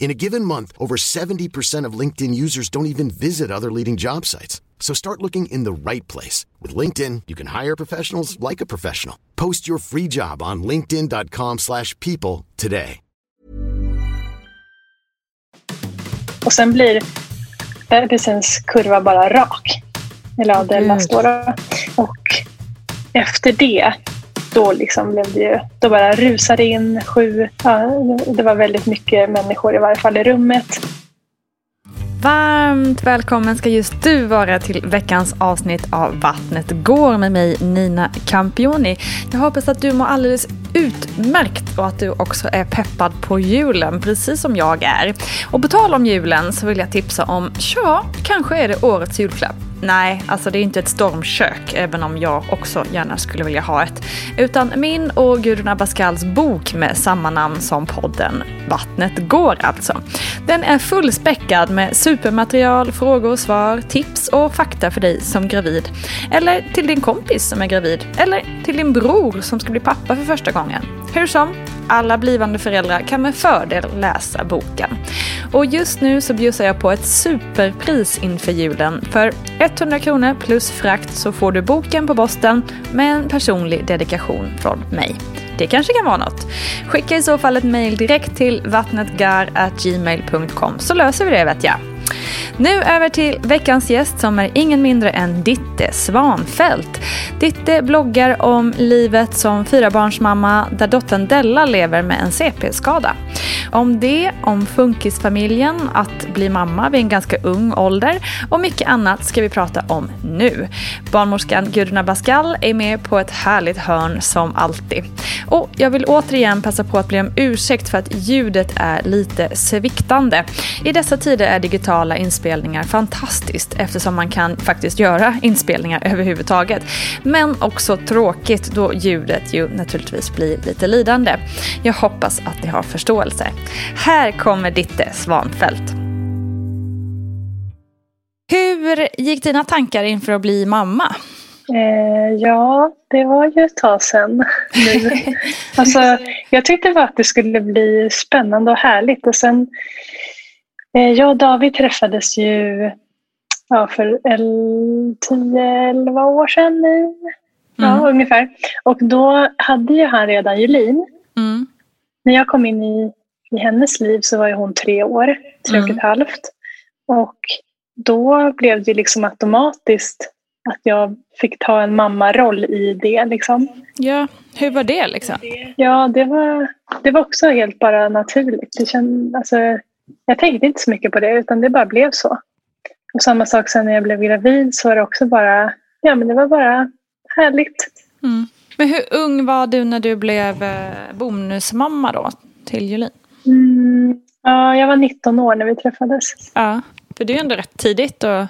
In a given month, over 70% of LinkedIn users don't even visit other leading job sites. So start looking in the right place. With LinkedIn, you can hire professionals like a professional. Post your free job on linkedin.com slash people today. Och sen blir bebisens kurva bara rak. Eller ja, Dellas då, då. Och efter det, då liksom blev det ju, då bara rusade in sju, ja, det var väldigt mycket människor i varje fall i rummet. Varmt välkommen ska just du vara till veckans avsnitt av Vattnet går med mig Nina Campioni. Jag hoppas att du mår alldeles utmärkt och att du också är peppad på julen, precis som jag är. Och på tal om julen så vill jag tipsa om, ja, kanske är det årets julklapp. Nej, alltså det är inte ett stormkök, även om jag också gärna skulle vilja ha ett. Utan min och Gudrun Abascals bok med samma namn som podden Vattnet går alltså. Den är fullspäckad med supermaterial, frågor och svar, tips och fakta för dig som gravid. Eller till din kompis som är gravid. Eller till din bror som ska bli pappa för första gången. Hur som, alla blivande föräldrar kan med fördel läsa boken. Och just nu så bjussar jag på ett superpris inför julen. För 100 kronor plus frakt så får du boken på posten med en personlig dedikation från mig. Det kanske kan vara något. Skicka i så fall ett mail direkt till vattnetgar.gmail.com så löser vi det vet jag. Nu över till veckans gäst som är ingen mindre än Ditte Svanfält. Ditte bloggar om livet som fyrabarnsmamma där dottern Della lever med en CP-skada. Om det, om funkisfamiljen, att bli mamma vid en ganska ung ålder och mycket annat ska vi prata om nu. Barnmorskan Gudruna Baskall är med på ett härligt hörn som alltid. Och jag vill återigen passa på att be om ursäkt för att ljudet är lite sviktande. I dessa tider är digitala inspelningar fantastiskt eftersom man kan faktiskt göra inspelningar överhuvudtaget. Men också tråkigt då ljudet ju naturligtvis blir lite lidande. Jag hoppas att ni har förståelse. Här kommer Ditte Svanfält. Hur gick dina tankar inför att bli mamma? Eh, ja, det var ju ett tag sedan alltså, jag tyckte bara att det skulle bli spännande och härligt. Och sen, eh, jag och David träffades ju ja, för 10-11 år sedan nu. Ja, ungefär. Och då hade ju han redan Julin. Mm. När jag kom in i, i hennes liv så var ju hon tre år, tre och Mm. ett halvt. Och då blev det liksom automatiskt att jag fick ta en mammaroll i det. Liksom. Ja, hur var det liksom? Ja, det var, det var också helt bara naturligt. Det känd, alltså, jag tänkte inte så mycket på det, utan det bara blev så. Och samma sak sen när jag blev gravid så var det också bara, ja men det var bara härligt. Mm. Men hur ung var du när du blev eh, bonusmamma då till Julin? Mm, ja, jag var 19 år när vi träffades. Ja, för det är ju ändå rätt tidigt att,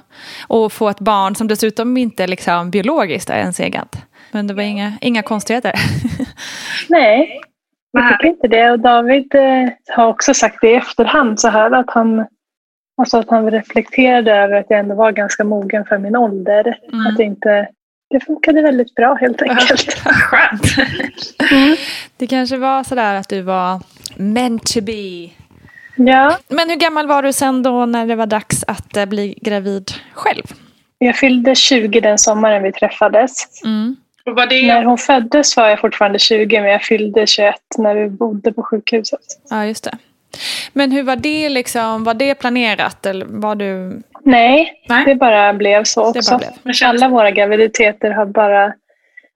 att få ett barn som dessutom inte liksom biologiskt är ens eget. Men det var inga, inga konstigheter. Nej, jag tycker inte det. Och David eh, har också sagt det i efterhand så här att han, alltså att han reflekterade över att jag ändå var ganska mogen för min ålder. Mm. Att det inte, det funkade väldigt bra helt enkelt. Skönt. Det kanske var sådär att du var meant to be. Ja, Men hur gammal var du sen då när det var dags att eh, bli gravid själv? jag fyllde 20 den sommaren vi träffades. Mm. Det, När hon föddes var jag fortfarande 20 men jag fyllde 21 när vi bodde på sjukhuset. Ja, just det. Men hur var det liksom? Var det planerat eller var du... Nej, Nej. det bara blev så också. blev. Alla våra graviditeter har bara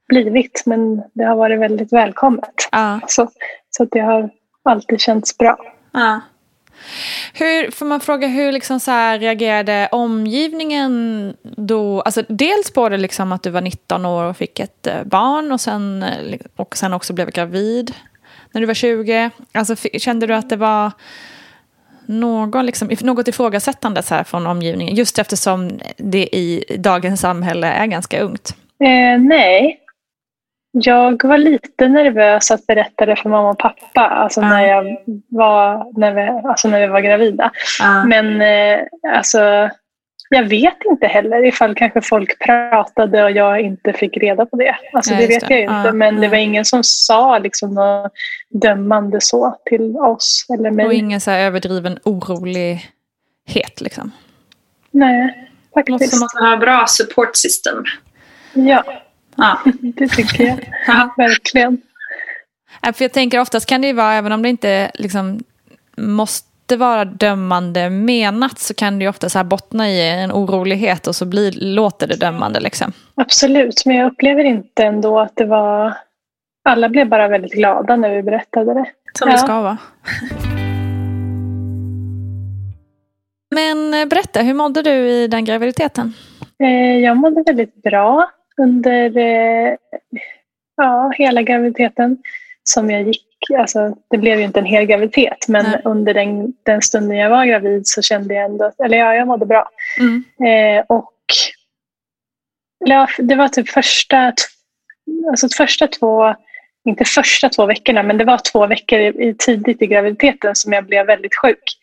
blivit men det har varit väldigt välkommet. Ja. Så, så att det har alltid känts bra. ja. Hur, får man fråga hur liksom så här reagerade omgivningen då? Alltså dels på det liksom att du var 19 år och fick ett eh, barn och sen, eh, och sen också blev gravid när du var 20. Alltså, kände du att det var någon, liksom, något ifrågasättande så här från omgivningen? Just eftersom det i dagens samhälle är ganska ungt. Eh, nej. Jag var lite nervös att berätta det för mamma och pappa. Alltså Ja. när, jag var, när, vi, alltså när vi var gravida. Ja. Men eh, alltså, jag vet inte heller ifall kanske folk pratade och jag inte fick reda på det. Alltså, Ja, det vet det. jag inte. Ja, men det var ingen som sa liksom, något dömande så till oss eller mig. Och ingen så överdriven orolighet liksom. Nej, faktiskt. Som att ha bra support system. Ja, Ja. det tycker jag. Ja. Verkligen. För jag tänker oftast kan det ju vara, även om det inte liksom måste vara dömande menat, så kan det ju ofta så här bottna i en orolighet och så blir, låter det dömande. Liksom. Absolut, men jag upplever inte ändå att det var... Alla blev bara väldigt glada när vi berättade det. Som Ja. det ska vara. Men eh, berätta, hur mådde du i den graviditeten? Eh, Jag mådde väldigt bra under eh, ja, hela graviditeten som jag gick. Alltså, det blev ju inte en hel graviditet, men Nej. under den, den stunden jag var gravid så kände jag ändå, eller ja, jag mådde bra. Mm. Eh, och ja, det var typ första, alltså första två, inte första två veckorna, men det var två veckor i, tidigt i graviditeten som jag blev väldigt sjuk.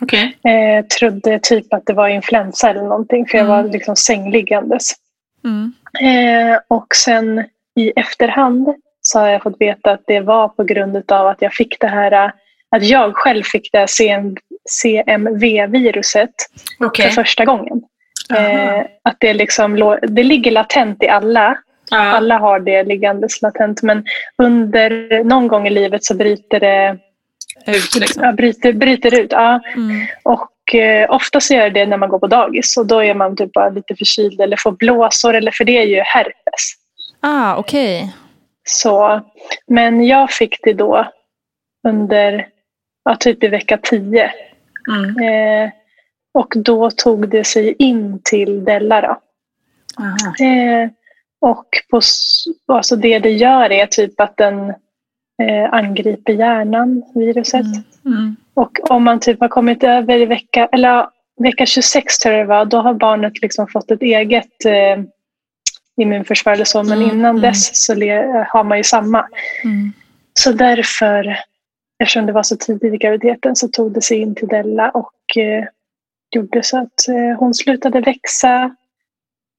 Okej. Eh, trodde typ att det var influensa eller någonting, för jag Mm. var liksom sängliggandes. Mm. Eh, och sen i efterhand så har jag fått veta att det var på grund av att jag fick det här, att jag själv fick det här CM, CMV-viruset Okej. för första gången. Eh, att det, liksom, det ligger latent i alla. Ja. Alla har det liggandes latent. Men under någon gång i livet så bryter det Ut liksom. ja, bryter, bryter ut. Ja. Mm. Och eh, ofta så gör det när man går på dagis. Och då är man typ bara lite förkyld eller får blåsor. Eller för det är ju herpes. Ah, okej. Så, men jag fick det då under ja, typ i vecka 10. Mm. Eh, och då tog det sig in till Della. Då. Eh, och på, alltså det det gör är typ att den eh, angriper hjärnan, viruset. Mm. Och om man typ har kommit över i vecka, eller vecka 26 tror jag det var, då har barnet liksom fått ett eget eh, immunförsvar eller så. Men Mm, innan mm. dess så le, har man ju samma. Mm. Så därför, eftersom det var så tidigt i graviditeten, så tog det sig in till Della och eh, gjorde så att eh, hon slutade växa,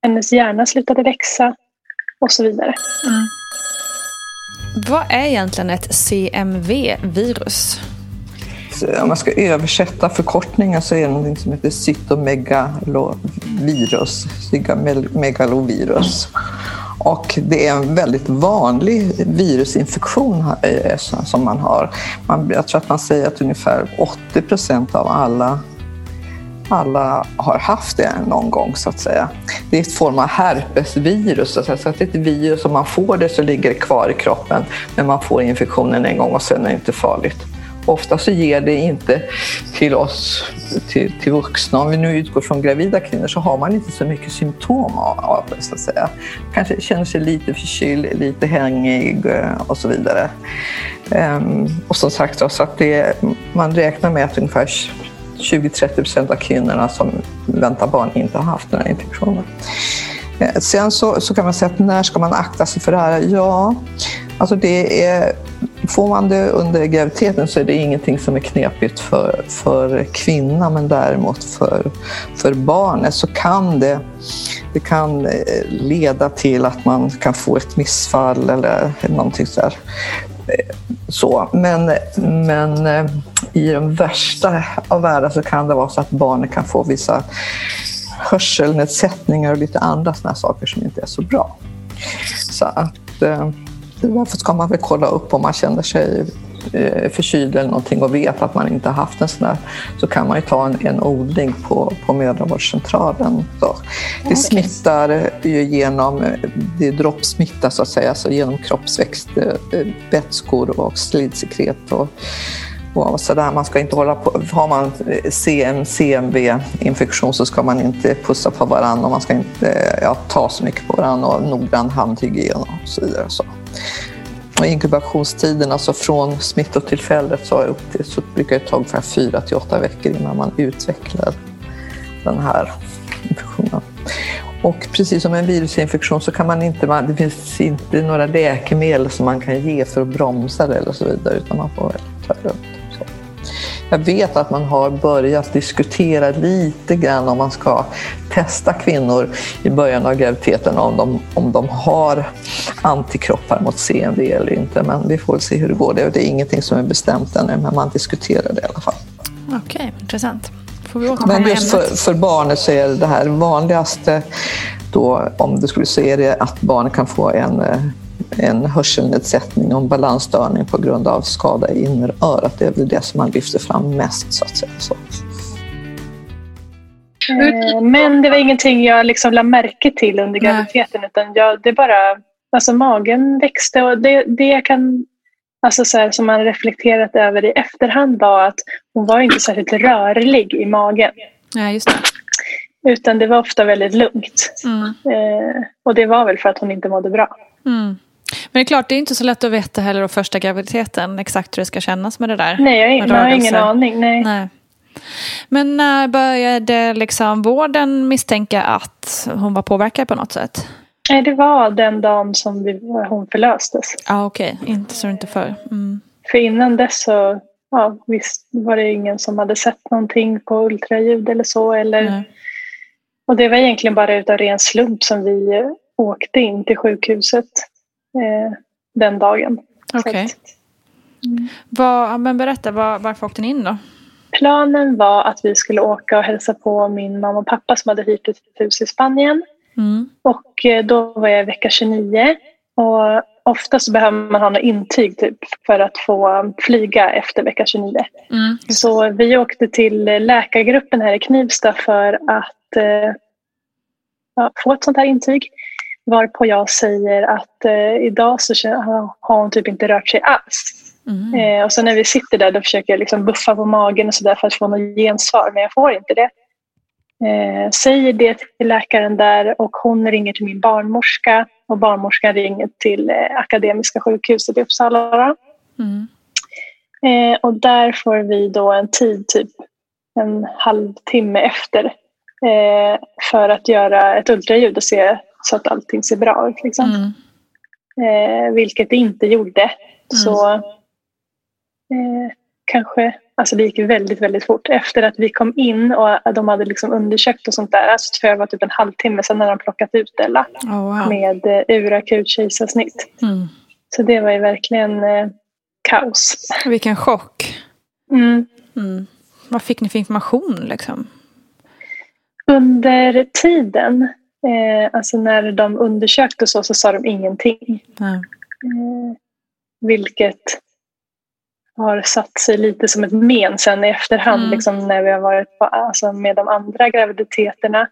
hennes hjärna slutade växa och så vidare. Vad är egentligen ett CMV-virus? Eh, om man ska översätta förkortningen så är det något som heter cytomegalovirus. Cytomegalovirus. Och det är en väldigt vanlig virusinfektion eh, som man har. Man, jag tror att man säger att ungefär 80 procent av alla alla har haft det någon gång så att säga. Det är ett form av herpesvirus, så att, säga. så att det är ett virus, om man får det så ligger det kvar i kroppen, men man får infektionen en gång och sen är det inte farligt. Ofta så ger det inte till oss, till, till vuxna, om vi nu utgår från gravida kvinnor, så har man inte så mycket symptom av det. Så att säga. Kanske känner sig lite förkyld, lite hängig eh, och så vidare. Ehm, och som sagt, så att det, man räknar med att ungefär 20-30 procent av kvinnorna som väntar barn inte har haft den här infektionen. Eh, sen så, så kan man säga att när ska man akta sig för det här? Ja, alltså det är, får man det under graviditeten så är det ingenting som är knepigt för, för kvinnan men däremot för, för barnet så kan det, det kan eh, leda till att man kan få ett missfall eller någonting sådär. Eh, så. Men, men eh, i den värsta av världar så kan det vara så att barnet kan få vissa hörselnedsättningar och lite andra sådana saker som inte är så bra. Så att eh, därför ska man väl kolla upp om man känner sig eh, förkyld eller någonting och vet att man inte har haft en sån där, så kan man ju ta en, en odling på, på mödravårdscentralen. Så det smittar ju genom, det är droppsmitta så att säga, så genom kroppsvätskor och slidsekret och och så där. Man ska inte hålla på. Har man CM, CMV-infektion så ska man inte pussa på varandra och man ska inte ja, ta så mycket på varandra och noggrann handhygien och så vidare. Så. Och inkubationstiden, alltså från smittotillfället så, upp till, så brukar det ta ungefär fyra till åtta veckor innan man utvecklar den här infektionen. Och precis som en virusinfektion så kan man inte, det finns inte några läkemedel som man kan ge för att bromsa det eller så vidare, utan man får ta det lugnt. Jag vet att man har börjat diskutera lite grann om man ska testa kvinnor i början av graviditeten om de, om de har antikroppar mot CMV eller inte. Men vi får se hur det går. Det är ingenting som är bestämt ännu, men man diskuterar det i alla fall. Okej, okay, intressant. Men just för, för barnet så är det här vanligaste då, om du skulle se det, att barnet kan få en eh, en hörselnedsättning och en balansstörning på grund av skada i innerörat. Det är väl det som man lyfter fram mest så att säga. Så. Eh, men det var ingenting jag liksom lade märke till under graviditeten utan jag, det bara, alltså magen växte och det, det jag kan, alltså så här, som man reflekterat över i efterhand var att hon var inte särskilt rörlig i magen. Ja, just det. Utan det var ofta väldigt lugnt. Mm. Eh, och det var väl för att hon inte mådde bra. Mm. Men det är klart, det är inte så lätt att veta heller då första graviditeten exakt hur det ska kännas med det där. Nej, jag, jag har ingen aning. Nej. nej. Men när började liksom vården misstänka att hon var påverkad på något sätt? Nej, det var den dagen som vi, hon förlöstes. Ja, ah, okej. Okay. Inte så inte för. Mm. För innan dess så ja, visst var det ingen som hade sett någonting på ultraljud eller så. Eller, och det var egentligen bara utav ren slump som vi åkte in till sjukhuset eh, den dagen. Okej. Okay. Mm. men berätta, var, varför åkte ni in då? Planen var att vi skulle åka och hälsa på min mamma och pappa som hade hyrt ett hus i Spanien. Mm. Och eh, då var jag i vecka 29. Och ofta så behöver man ha något intyg typ, för att få flyga efter vecka 29. Mm. Så vi åkte till läkargruppen här i Knivsta för att eh, få ett sånt här intyg. Varpå jag säger att eh, idag så har hon typ inte rört sig alls. Mm. Eh, och så när vi sitter där då försöker jag liksom buffa på magen och sådär för att få något gensvar men jag får inte det. Eh, säger det till läkaren där och hon ringer till min barnmorska och barnmorskan ringer till eh, Akademiska sjukhuset i Uppsala. Mm. Eh, och där får vi då en tid, typ en halvtimme efter, eh, för att göra ett ultraljud och se så att allting ser bra ut. Liksom. Mm. Eh, vilket det inte gjorde. Mm. Så eh, kanske, alltså det gick väldigt, väldigt fort. Efter att vi kom in och de hade liksom undersökt och sånt där, alltså för det var typ en halvtimme sedan när de plockat ut Ella oh, wow. med eh, urakut kejsarsnitt. Mm. Så det var ju verkligen eh, kaos. Vilken chock. Mm. Mm. Vad fick ni för information liksom? Under tiden eh, alltså när de undersökte så, så sa de ingenting. Nej. Eh, vilket har satt sig lite som ett men sen i efterhand. Mm. Liksom, när vi har varit på, alltså, med de andra graviditeterna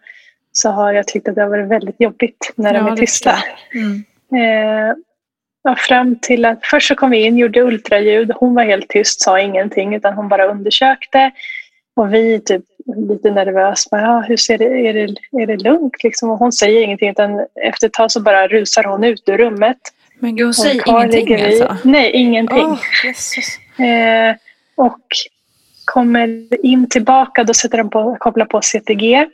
så har jag tyckt att det har varit väldigt jobbigt när de Ja, är det tysta. Mm. Eh, fram till att först så kom vi in, gjorde ultraljud. Hon var helt tyst, sa ingenting utan hon bara undersökte. Och vi typ lite nervös. Bara, ja, hur ser det, är, det, är det lugnt? Liksom? Och hon säger ingenting utan efter ett tag så bara rusar hon ut ur rummet. Men gud, hon säger ingenting alltså? Nej, ingenting. Jesus. Eh, och kommer in tillbaka, då sätter de på, kopplar på CTG.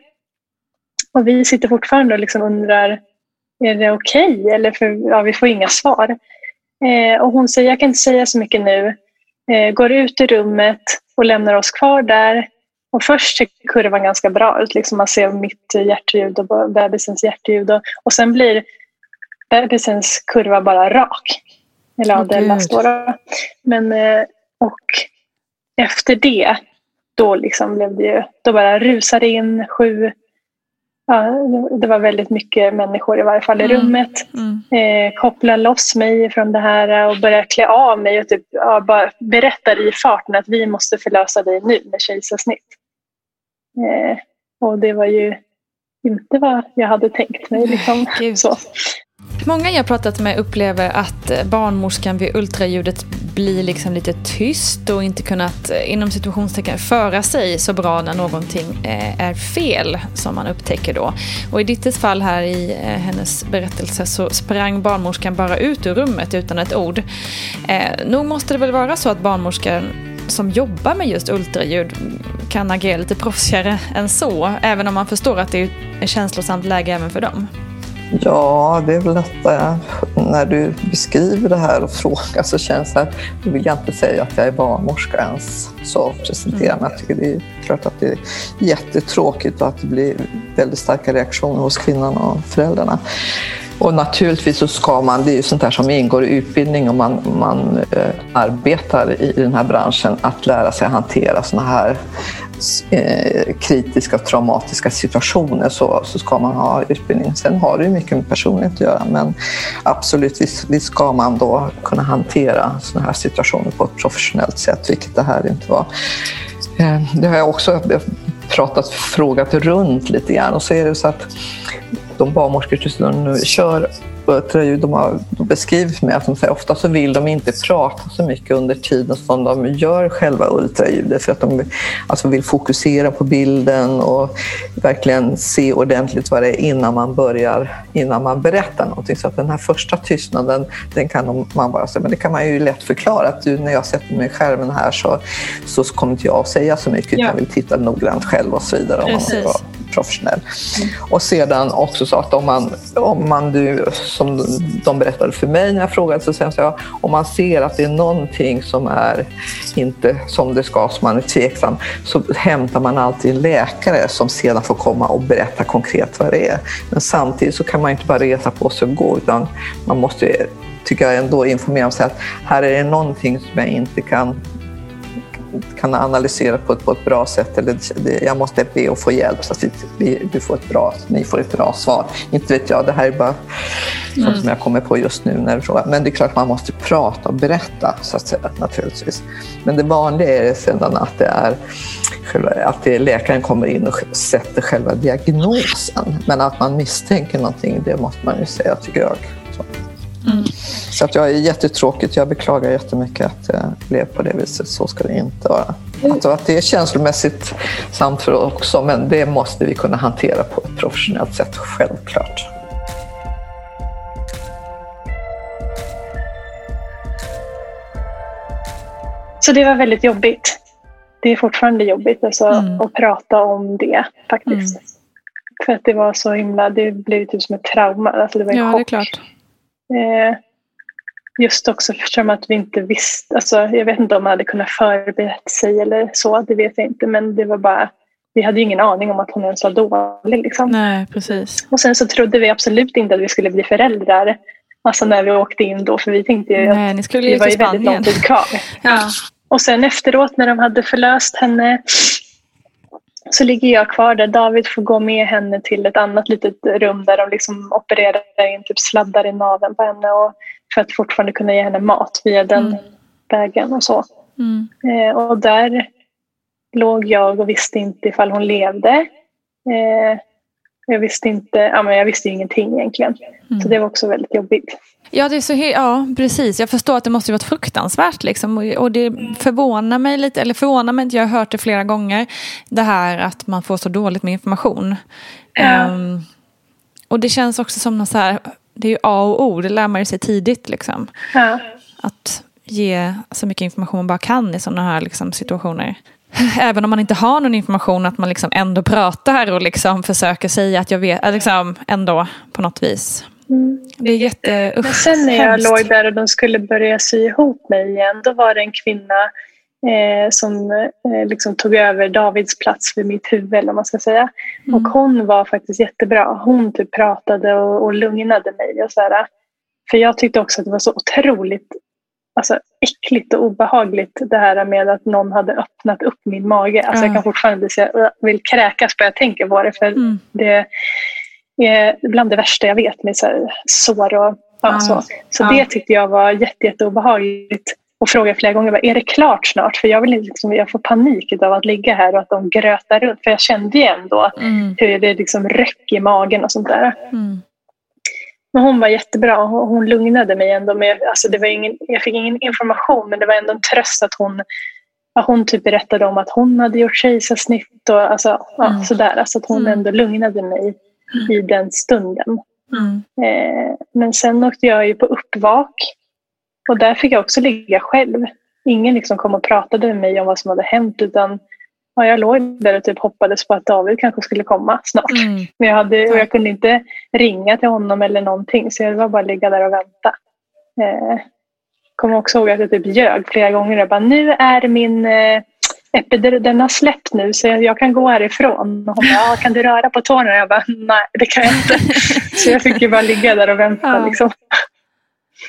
Och vi sitter fortfarande och liksom undrar, är det okej? Eller för ja, vi får inga svar. Eh, och hon säger, jag kan inte säga så mycket nu. Eh, går ut ur rummet och lämnar oss kvar där. Och först ser kurvan ganska bra ut. Liksom man ser mitt hjärtljud och bebisens hjärtljud. Och, och sen blir bebisens kurva bara rak. Eller ja, Gud. då. då. Men, eh, och efter det, då liksom blev det ju, då bara rusade in sju, ja, det var väldigt mycket människor i varje fall i Mm. rummet. Mm. Eh, koppla loss mig från det här och börja klä av mig och typ, ja, bara berättar i farten att vi måste förlösa dig nu med kejsarsnitt. Eh, och det var ju inte vad jag hade tänkt mig. Liksom. Så. Många jag pratat med upplever att eh, barnmorskan vid ultraljudet blir liksom lite tyst och inte kunnat eh, inom situationstecken föra sig så bra när någonting eh, är fel som man upptäcker då. Och i Dittes fall här i hennes berättelse så sprang barnmorskan bara ut ur rummet utan ett ord. Nog måste det väl vara så att barnmorskan som jobbar med just ultraljud kan agera lite proffsigare än så, även om man förstår att det är ett känslosamt läge även för dem. Ja, det är väl detta. När du beskriver det här och frågar så känns det att då vill jag inte säga att jag är barnmorska ens. Så presenterar mig. Jag tycker det är klart att det är jättetråkigt och att det blir väldigt starka reaktioner hos kvinnan och föräldrarna. Och naturligtvis så ska man, det är ju sånt där som ingår i utbildning om man, man eh, arbetar i, den här branschen, att lära sig hantera såna här eh, kritiska och traumatiska situationer så, så ska man ha utbildning. Sen har det ju mycket med personlighet att göra men absolut visst, visst ska man då kunna hantera såna här situationer på ett professionellt sätt, vilket det här inte var. Eh, Det har jag också pratat, frågat runt lite grann och så är det så att de barnmorskor som nu kör de har för mig att de säger ofta så vill de inte prata så mycket under tiden som de gör själva ultraljudet för att de alltså vill fokusera på bilden och verkligen se ordentligt vad det är innan man börjar, innan man berättar någonting. Så att den här första tystnaden, den kan man bara säga, men det kan man ju lätt förklara att du, när jag sätter mig i skärmen här så, så kommer inte jag att säga så mycket utan Ja. vill titta noggrant själv och så vidare. Om man professionell. Mm. professionell. Och sedan också så att om man, om man du, som de berättade för mig när jag frågade, så sen sa jag, om man ser att det är någonting som är inte som det ska, som man är tveksam, så hämtar man alltid en läkare som sedan får komma och berätta konkret vad det är. Men samtidigt så kan man inte bara resa på sig och gå, utan man måste tycker jag ändå informera om sig att här är det någonting som jag inte kan kan analysera på ett, på ett bra sätt. Eller det, jag måste be att få hjälp så att vi, vi, får ett bra, ni får ett bra svar. Inte vet jag, det här är bara sånt som jag kommer på just nu när du frågar. Men det är klart man måste prata och berätta så att säga, naturligtvis. Men det vanliga är sedan att det är att det är läkaren kommer in och sätter själva diagnosen. Men att man misstänker någonting, det måste man ju säga tycker jag. Så. Så att jag är jättetråkigt. Jag beklagar jättemycket att det blev på det viset. Så ska det inte vara. Alltså att det är känslomässigt samt för oss också, men det måste vi kunna hantera på ett professionellt sätt, självklart. Så det var väldigt jobbigt. Det är fortfarande jobbigt alltså, Mm. att prata om det faktiskt. För att det var så himla, det blev typ som ett trauma. Alltså, det var en Ja, det är chock. klart. Eh, just också eftersom att vi inte visste, alltså, jag vet inte om man hade kunnat förberett sig eller så, det vet jag inte. Men det var bara, vi hade ju ingen aning om att hon ens var dålig. Liksom. Nej, precis. Och sen så trodde vi absolut inte att vi skulle bli föräldrar. Alltså när vi åkte in då, för vi tänkte ju Nej, att ni skulle ju var ju väldigt lång tid kvar. Ja. Och sen efteråt när de hade förlöst henne så ligger jag kvar där. David får gå med henne till ett annat litet rum där de liksom opererar in typ sladdar i naveln på henne och för att fortfarande kunna ge henne mat via den Mm. vägen och så. Mm. Eh, och där låg jag och visste inte ifall hon levde. Eh, jag visste inte, ja men jag visste ingenting egentligen. Mm. Så det var också väldigt jobbigt. Ja, det är så ja, precis. Jag förstår att det måste ju varit fruktansvärt. Liksom. Och, det förvånar mig lite, eller förvånar mig inte, jag har hört det flera gånger. Det här att man får så dåligt med information. Ja. Ehm, och det känns också som något så här, det är ju A och O, det lär man ju sig tidigt. Liksom. Ja. Att ge så mycket information man bara kan i sådana här liksom, situationer. Även om man inte har någon information, att man liksom ändå pratar och liksom försöker säga att jag vet, äh, liksom ändå på något vis. Mm. Det är jätte, Men sen när jag hemskt. låg där och de skulle börja sy ihop mig igen, då var det en kvinna eh, som eh, liksom tog över Davids plats vid mitt huvud, eller man ska säga. Och hon var faktiskt jättebra. Hon typ pratade och, och lugnade mig. Och så här. För jag tyckte också att det var så otroligt alltså, äckligt och obehagligt det här med att någon hade öppnat upp min mage. Alltså, Jag Ja. kan fortfarande bli så jag vill kräkas bara jag tänker på det. För Mm. det bland det värsta jag vet med så här, sår och ja, Ja. så. Så Ja. det tyckte jag var jätte, jätte obehagligt. Och frågade flera gånger, är det klart snart? För jag, vill liksom, jag får panik av att ligga här och att de grötar runt. För jag kände ju ändå Mm. hur det liksom röck i magen och sånt där. Mm. Men hon var jättebra. Hon, hon lugnade mig ändå. Med, alltså det var ingen, jag fick ingen information men det var ändå en tröst att hon, ja, hon typ berättade om att hon hade gjort kejsarsnitt och alltså, ja, Mm. sådär. Alltså att hon Mm. ändå lugnade mig i den stunden. Mm. Eh, men sen åkte jag ju på uppvak och där fick jag också ligga själv. Ingen liksom kom och pratade med mig om vad som hade hänt utan ja, jag låg där och typ hoppades på att David kanske skulle komma snart. Mm. Men jag, hade, och jag kunde inte ringa till honom eller någonting så jag var bara ligga där och vänta. Eh, kommer också ihåg att jag typ ljög flera gånger. Jag bara, nu är min eh, epidur, den har släppt nu så jag, kan gå härifrån. Och hon bara, "Ja, kan du röra på tårna? Jag bara, nej det kan jag inte. så jag fick ju bara ligga där och vänta. Ja. Liksom.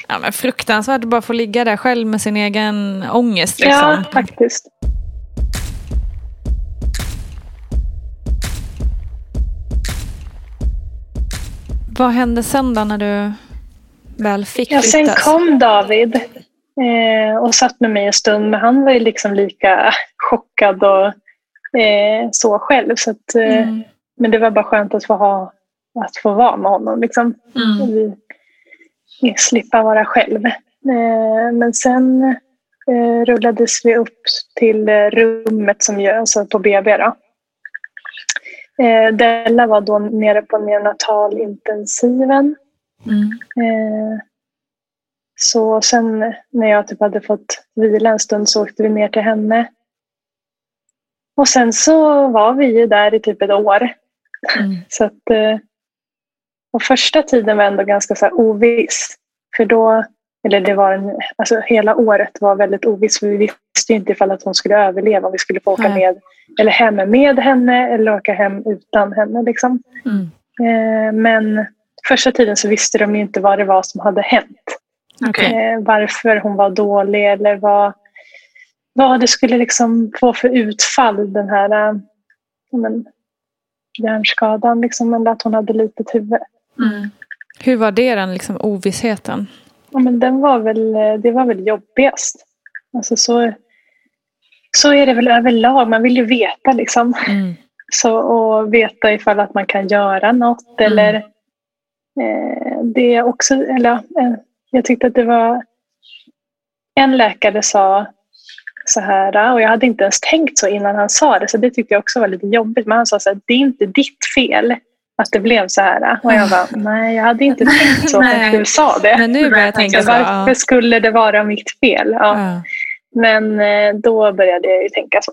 Ja, men fruktansvärt att bara få ligga där själv med sin egen ångest. Liksom. Ja, faktiskt. Vad hände sen då när du väl fick Ja, sen flyttas? kom David eh, och satt med mig en stund. Men han var ju liksom lika chockad och eh, så själv. Så att, eh, Mm. Men det var bara skönt att få, ha, att få vara med honom. Liksom. Mm. Vi, slippa vara själv. Eh, men sen eh, rullades vi upp till eh, rummet som gör, alltså på BB. Då. Eh, Della var då nere på neonatalintensiven. Mm. Eh, så sen när jag typ hade fått vila en stund så åkte vi ner till henne. Och sen så var vi ju där i typ ett år. Mm. Så att, eh, och första tiden var ändå ganska så oviss. För då, eller det var en, alltså hela året var väldigt oviss. För vi visste ju inte ifall att hon skulle överleva. Om vi skulle få åka Nej. med, eller hem med henne eller åka hem utan henne. Liksom. Mm. Eh, men första tiden så visste de inte vad det var som hade hänt. Okej. Eh, varför hon var dålig eller vad, vad det skulle liksom få för utfall den här eh, men, hjärnskadan. Liksom, eller att hon hade litet huvud. Mm. Hur var det den liksom, ovissheten? Ja, men den var väl, eh, det var väl jobbigast. Alltså så, så är det väl överlag. Man vill ju veta liksom. Mm. Så, och veta ifall att man kan göra något. Mm. Eller eh, det är också, eller, eh, jag tyckte att det var en läkare sa så här, och jag hade inte ens tänkt så innan han sa det, så det tyckte jag också var lite jobbigt. Men han sa så här, det är inte ditt fel att det blev så här. Och jag bara, nej, jag hade inte tänkt så när du sa det. Men nu börjar jag tänka så. Varför Ja. skulle det vara mitt fel? Ja. Ja. Men eh, då började jag ju tänka så.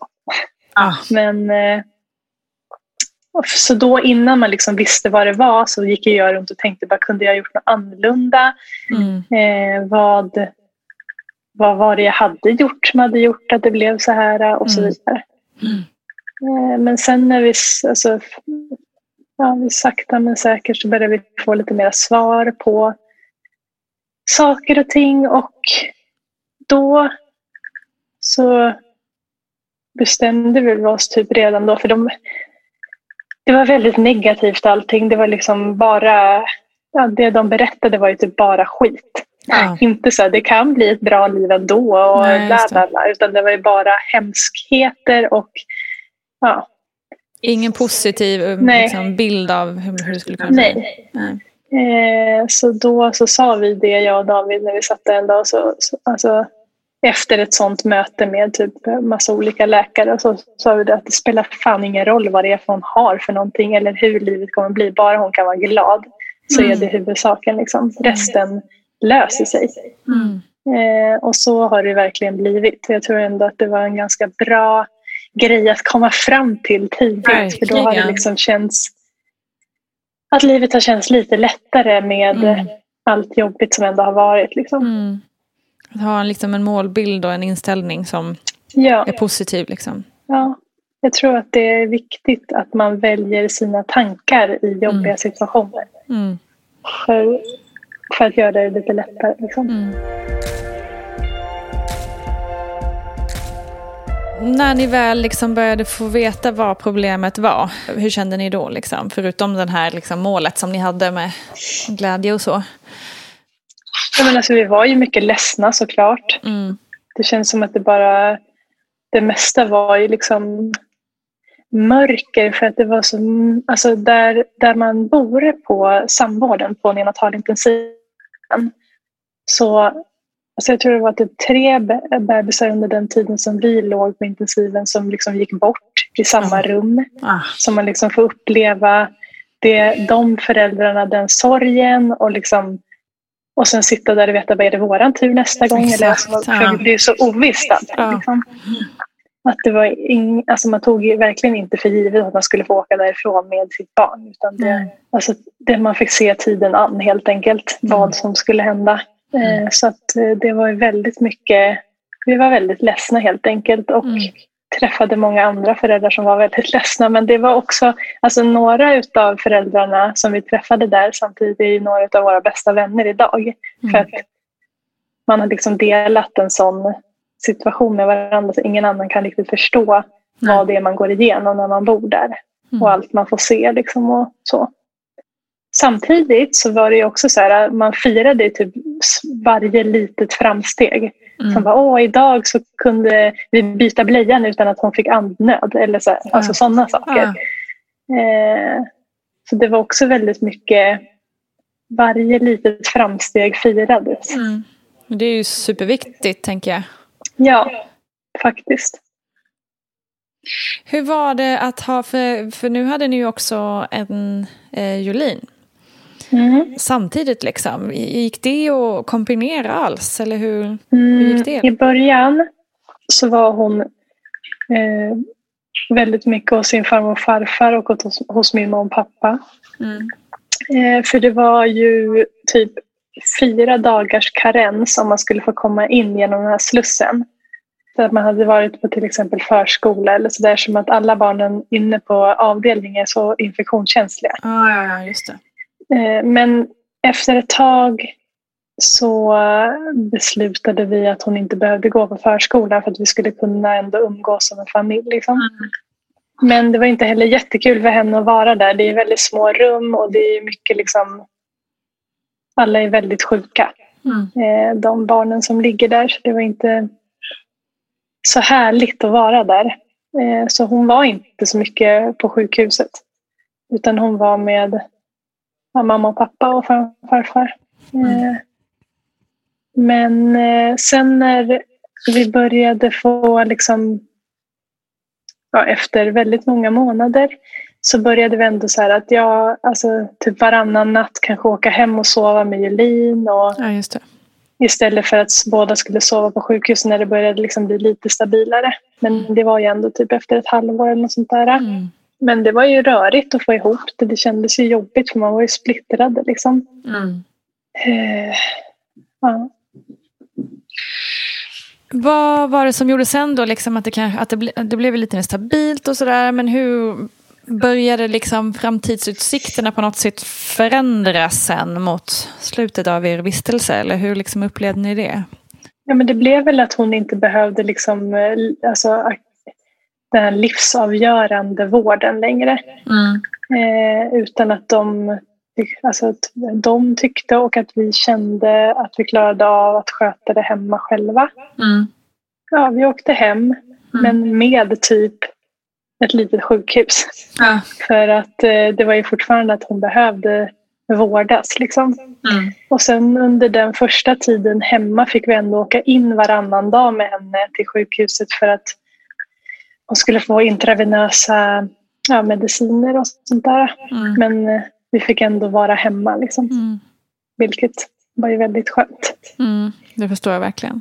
Ah. Men eh, så då innan man liksom visste vad det var så gick jag runt och tänkte bara kunde jag gjort något annorlunda? Mm. Eh, vad, vad var det jag hade gjort som hade gjort att det blev så här eh, och så Mm. vidare. Eh, men sen när vi, alltså, ja, vi sakta men säkert så började vi få lite mer svar på saker och ting och då så bestämde vi oss typ redan då. För de, det var väldigt negativt allting. Det var liksom bara, ja, det de berättade var ju typ bara skit. Ja. Inte så här, det kan bli ett bra liv ändå och Nej, bla bla bla. Utan det var ju bara hemskheter och ja, Ingen positiv eh, liksom, bild av hur, hur det skulle kunna bli. nej. Nej. Eh, så då så sa vi det, jag och David, när vi satt där en dag. Så, så, alltså, efter ett sånt möte med typ massa olika läkare så sa vi att det spelar fan ingen roll vad det är för hon har för någonting eller hur livet kommer bli. Bara hon kan vara glad så är det huvudsaken. Liksom. Resten löser sig. Mm. Eh, och så har det verkligen blivit. Jag tror ändå att det var en ganska bra grej att komma fram till tidigt. För då har det liksom känts att livet har känts lite lättare med Mm. allt jobbigt som ändå har varit. Liksom. Mm. Att ha en, liksom en målbild och en inställning som Ja, är positiv. Liksom. ja, jag tror att det är viktigt att man väljer sina tankar i jobbiga Mm. situationer. Mm. För, för att göra det lite lättare. Liksom. Mm. När ni väl liksom började få veta vad problemet var, hur kände ni då? Liksom? Förutom det här liksom målet som ni hade med glädje och så. Ja, men alltså, vi var ju mycket ledsna såklart. Mm. Det känns som att det bara... Det mesta var ju liksom mörker för att det var så... Alltså där, där man bor på samvården på neonatalintensiven så... Alltså jag tror det var typ tre be- bebisar under den tiden som vi låg på intensiven som liksom gick bort i samma rum. Ah. Så man liksom får uppleva det, de föräldrarna, den sorgen och liksom och sen sitta där och veta, vad är det våran tur nästa gång? Eller Exakt, alltså, ja. Det är så ovisst allt. Ja. Liksom. Att det var ing, alltså man tog verkligen inte för givet att man skulle få åka därifrån med sitt barn. Utan det, Nej. alltså, det man fick se tiden an helt enkelt, Mm. vad som skulle hända. Eh, så att eh, det var väldigt mycket, vi var väldigt ledsna helt enkelt. Och Mm. Träffade många andra föräldrar som var väldigt ledsna. Men det var också, alltså några av föräldrarna som vi träffade där samtidigt är några av våra bästa vänner idag. För att man har liksom delat en sån situation med varandra så ingen annan kan riktigt förstå vad det är man går igenom när man bor där. Och allt man får se liksom och så. Samtidigt så var det också så här, man firade typ varje litet framsteg. Som bara, åh idag så kunde vi byta blöjan utan att hon fick andnöd. Eller så här, alltså sådana saker. Eh, så det var också väldigt mycket, varje litet framsteg firades. Mm. Det är ju superviktigt, tänker jag. Ja, faktiskt. Hur var det att ha, för, för nu hade ni ju också en eh, Jolin Mm. samtidigt liksom. Gick det att kombinera alls? Eller hur, hur gick det? Mm, I början så var hon eh, väldigt mycket hos sin farmor och farfar och hos, hos min mamma och pappa. Mm. Eh, för det var ju typ fyra dagars karens om man skulle få komma in genom den här slussen. Så att man hade varit på till exempel förskola eller sådär som att alla barnen inne på avdelningen är så infektionskänsliga. Ah, ja, ja, just det. Eh, Men efter ett tag så beslutade vi att hon inte behövde gå på förskola för att vi skulle kunna ändå umgås som en familj. Liksom. Men det var inte heller jättekul för henne att vara där. Det är väldigt små rum och det är mycket liksom... Alla är väldigt sjuka. Mm. Eh, De barnen som ligger där. Så det var inte så härligt att vara där. Eh, Så hon var inte så mycket på sjukhuset. Utan hon var med ja, mamma och pappa och far, farfar. Eh, Men eh, sen när vi började få liksom ja, efter väldigt många månader så började vi ändå så här att jag, alltså typ varannan natt kanske åka hem och sova med Julin och Ja, istället för att båda skulle sova på sjukhus när det började liksom bli lite stabilare. Men det var ju ändå typ efter ett halvår eller något sånt där. Mm. Men det var ju rörigt att få ihop det. Det kändes ju jobbigt för man var ju splittrad liksom. Mm. Eh, ja. Vad var det som gjorde sen då liksom att det, kanske, att det, ble, det blev lite mer stabilt och sådär. Men hur började liksom framtidsutsikterna på något sätt förändras sen mot slutet av er vistelse? Eller hur liksom upplevde ni det? Ja, men det blev väl att hon inte behövde liksom, eh, alltså, den här livsavgörande vården längre. Mm. Eh, utan att de, alltså att de tyckte och att vi kände att vi klarade av att sköta det hemma själva. Mm. Ja, vi åkte hem, men med typ ett litet sjukhus. Ja. För att eh, det var ju fortfarande att hon behövde vårdas. Liksom. Mm. Och sen under den första tiden hemma fick vi ändå åka in varannan dag med henne till sjukhuset för att hon skulle få intravenösa ja, mediciner och sånt där. Mm. Men eh, vi fick ändå vara hemma, liksom. Mm. vilket var ju väldigt skönt. Mm, det förstår jag verkligen.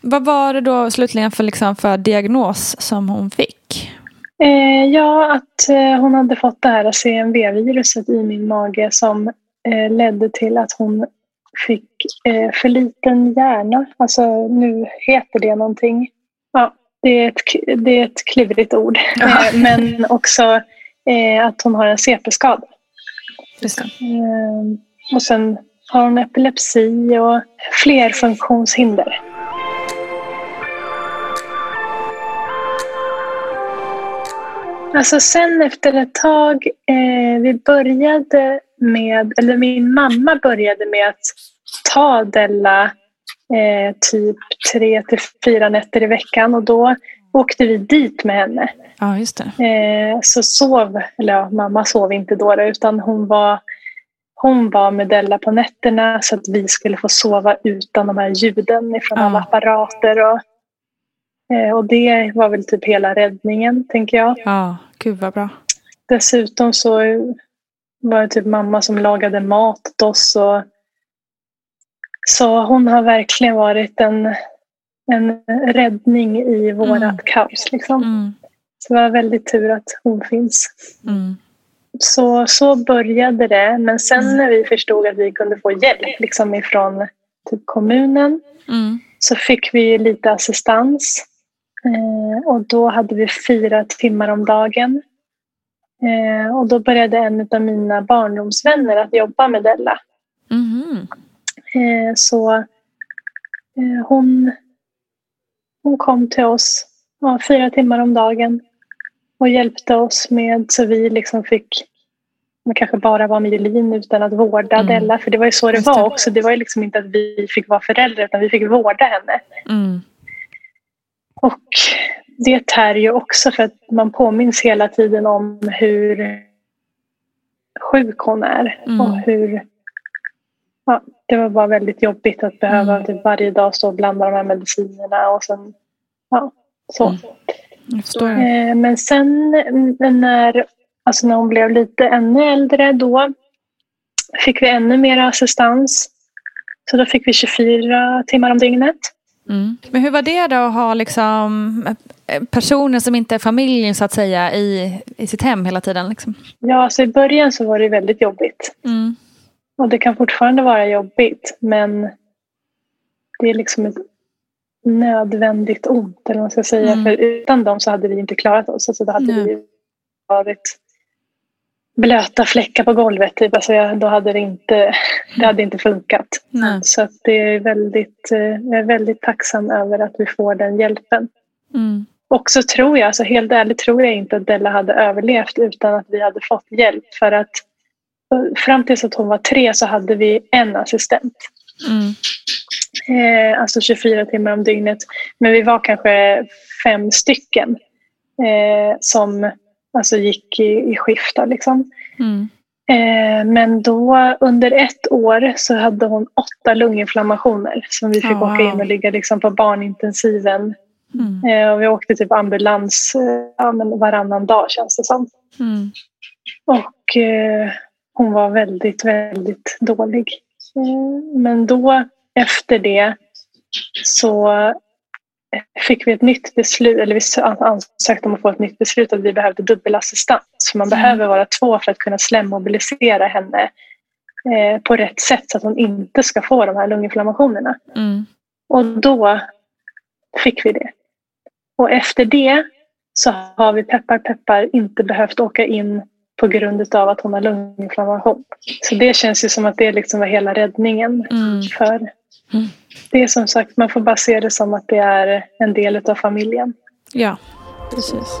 Vad var det då slutligen för, liksom, för diagnos som hon fick? Eh, ja, att eh, hon hade fått det här CMV-viruset i min mage som eh, ledde till att hon fick eh, för liten hjärna. Alltså nu heter det någonting. Ja, det är ett, det är ett klurigt ord. Eh, men också eh, att hon har en CP-skada. Eh, och sen har hon epilepsi och fler funktionshinder. Alltså sen efter ett tag, eh, vi började med, eller min mamma började med att ta Della eh, typ tre till fyra nätter i veckan och då åkte vi dit med henne. Ja, just. Eh, så sov, eller ja, mamma sov inte då utan hon var, hon var med Della på nätterna så att vi skulle få sova utan de här ljuden ifrån Ja. alla apparater. Och, eh, och det var väl typ hela räddningen, tänker jag. Ja, gud vad bra. Dessutom så var det typ mamma som lagade mat åt oss. Och, så hon har verkligen varit en, en räddning i vårat Mm. kaos. Liksom. Mm, Så det var väldigt tur att hon finns. mm, Så, så började det. Men sen när vi förstod att vi kunde få hjälp liksom ifrån typ kommunen mm, så fick vi lite assistans. Eh, och då hade vi fyra timmar om dagen. Eh, och då började en av mina barndomsvänner att jobba med Della. mhm. Eh, så eh, hon, hon kom till oss ja, fyra timmar om dagen och hjälpte oss med så vi liksom fick men kanske bara vara med Julin utan att vårda Mm. Della. För det var ju så det Just var det. också. Det var ju liksom inte att vi fick vara föräldrar utan vi fick vårda henne. Mm, Och det tär ju också för att man påminns hela tiden om hur sjuk hon är. Mm. Och hur... Ja, det var bara väldigt jobbigt att behöva Mm. typ varje dag stå och blanda de här medicinerna och sen... Ja, så. Mm. det. Eh, Men sen när, alltså när hon blev lite ännu äldre då fick vi ännu mer assistans. Så då fick vi 24 timmar om dygnet. Mm. Men hur var det då att ha liksom eh, personer som inte är familjen så att säga i, i sitt hem hela tiden? Liksom? Ja, så i början så var det väldigt jobbigt. Mm. Och det kan fortfarande vara jobbigt, men det är liksom ett nödvändigt ont, eller vad man ska säga. Mm. För utan dem så hade vi inte klarat oss. Alltså, då hade Nej. vi varit blöta fläckar på golvet. Typ. Alltså, jag, då hade det inte, det hade inte funkat. Nej. Så det är väldigt, eh, jag är väldigt tacksam över att vi får den hjälpen. Mm. Och så tror jag, alltså helt ärligt tror jag inte att Della hade överlevt utan att vi hade fått hjälp. För att fram tills att hon var tre så hade vi en assistent. Mm. Eh, alltså 24 timmar om dygnet. Men vi var kanske fem stycken eh, som alltså gick i, i skiftar. Liksom. Mm. Eh, men då under ett år så hade hon åtta lunginflammationer som vi fick Oh, åka in wow. och ligga liksom på barnintensiven. Mm. Eh, och vi åkte typ ambulans eh, ja, varannan dag känns det som. Mm. Och eh, hon var väldigt, väldigt dålig. Men då efter det så fick vi ett nytt beslut, eller vi ansökte om att få ett nytt beslut att vi behövde dubbelassistans. För man Mm. behöver vara två för att kunna slemmobilisera henne eh, på rätt sätt så att hon inte ska få de här lunginflammationerna. Mm. Och då fick vi det. Och efter det så har vi peppar peppar inte behövt åka in på grund av att hon har lunginflammation. Så det känns ju som att det liksom var hela räddningen. Mm. För Mm. det är som sagt, man får bara se det som att det är en del av familjen. Ja, precis.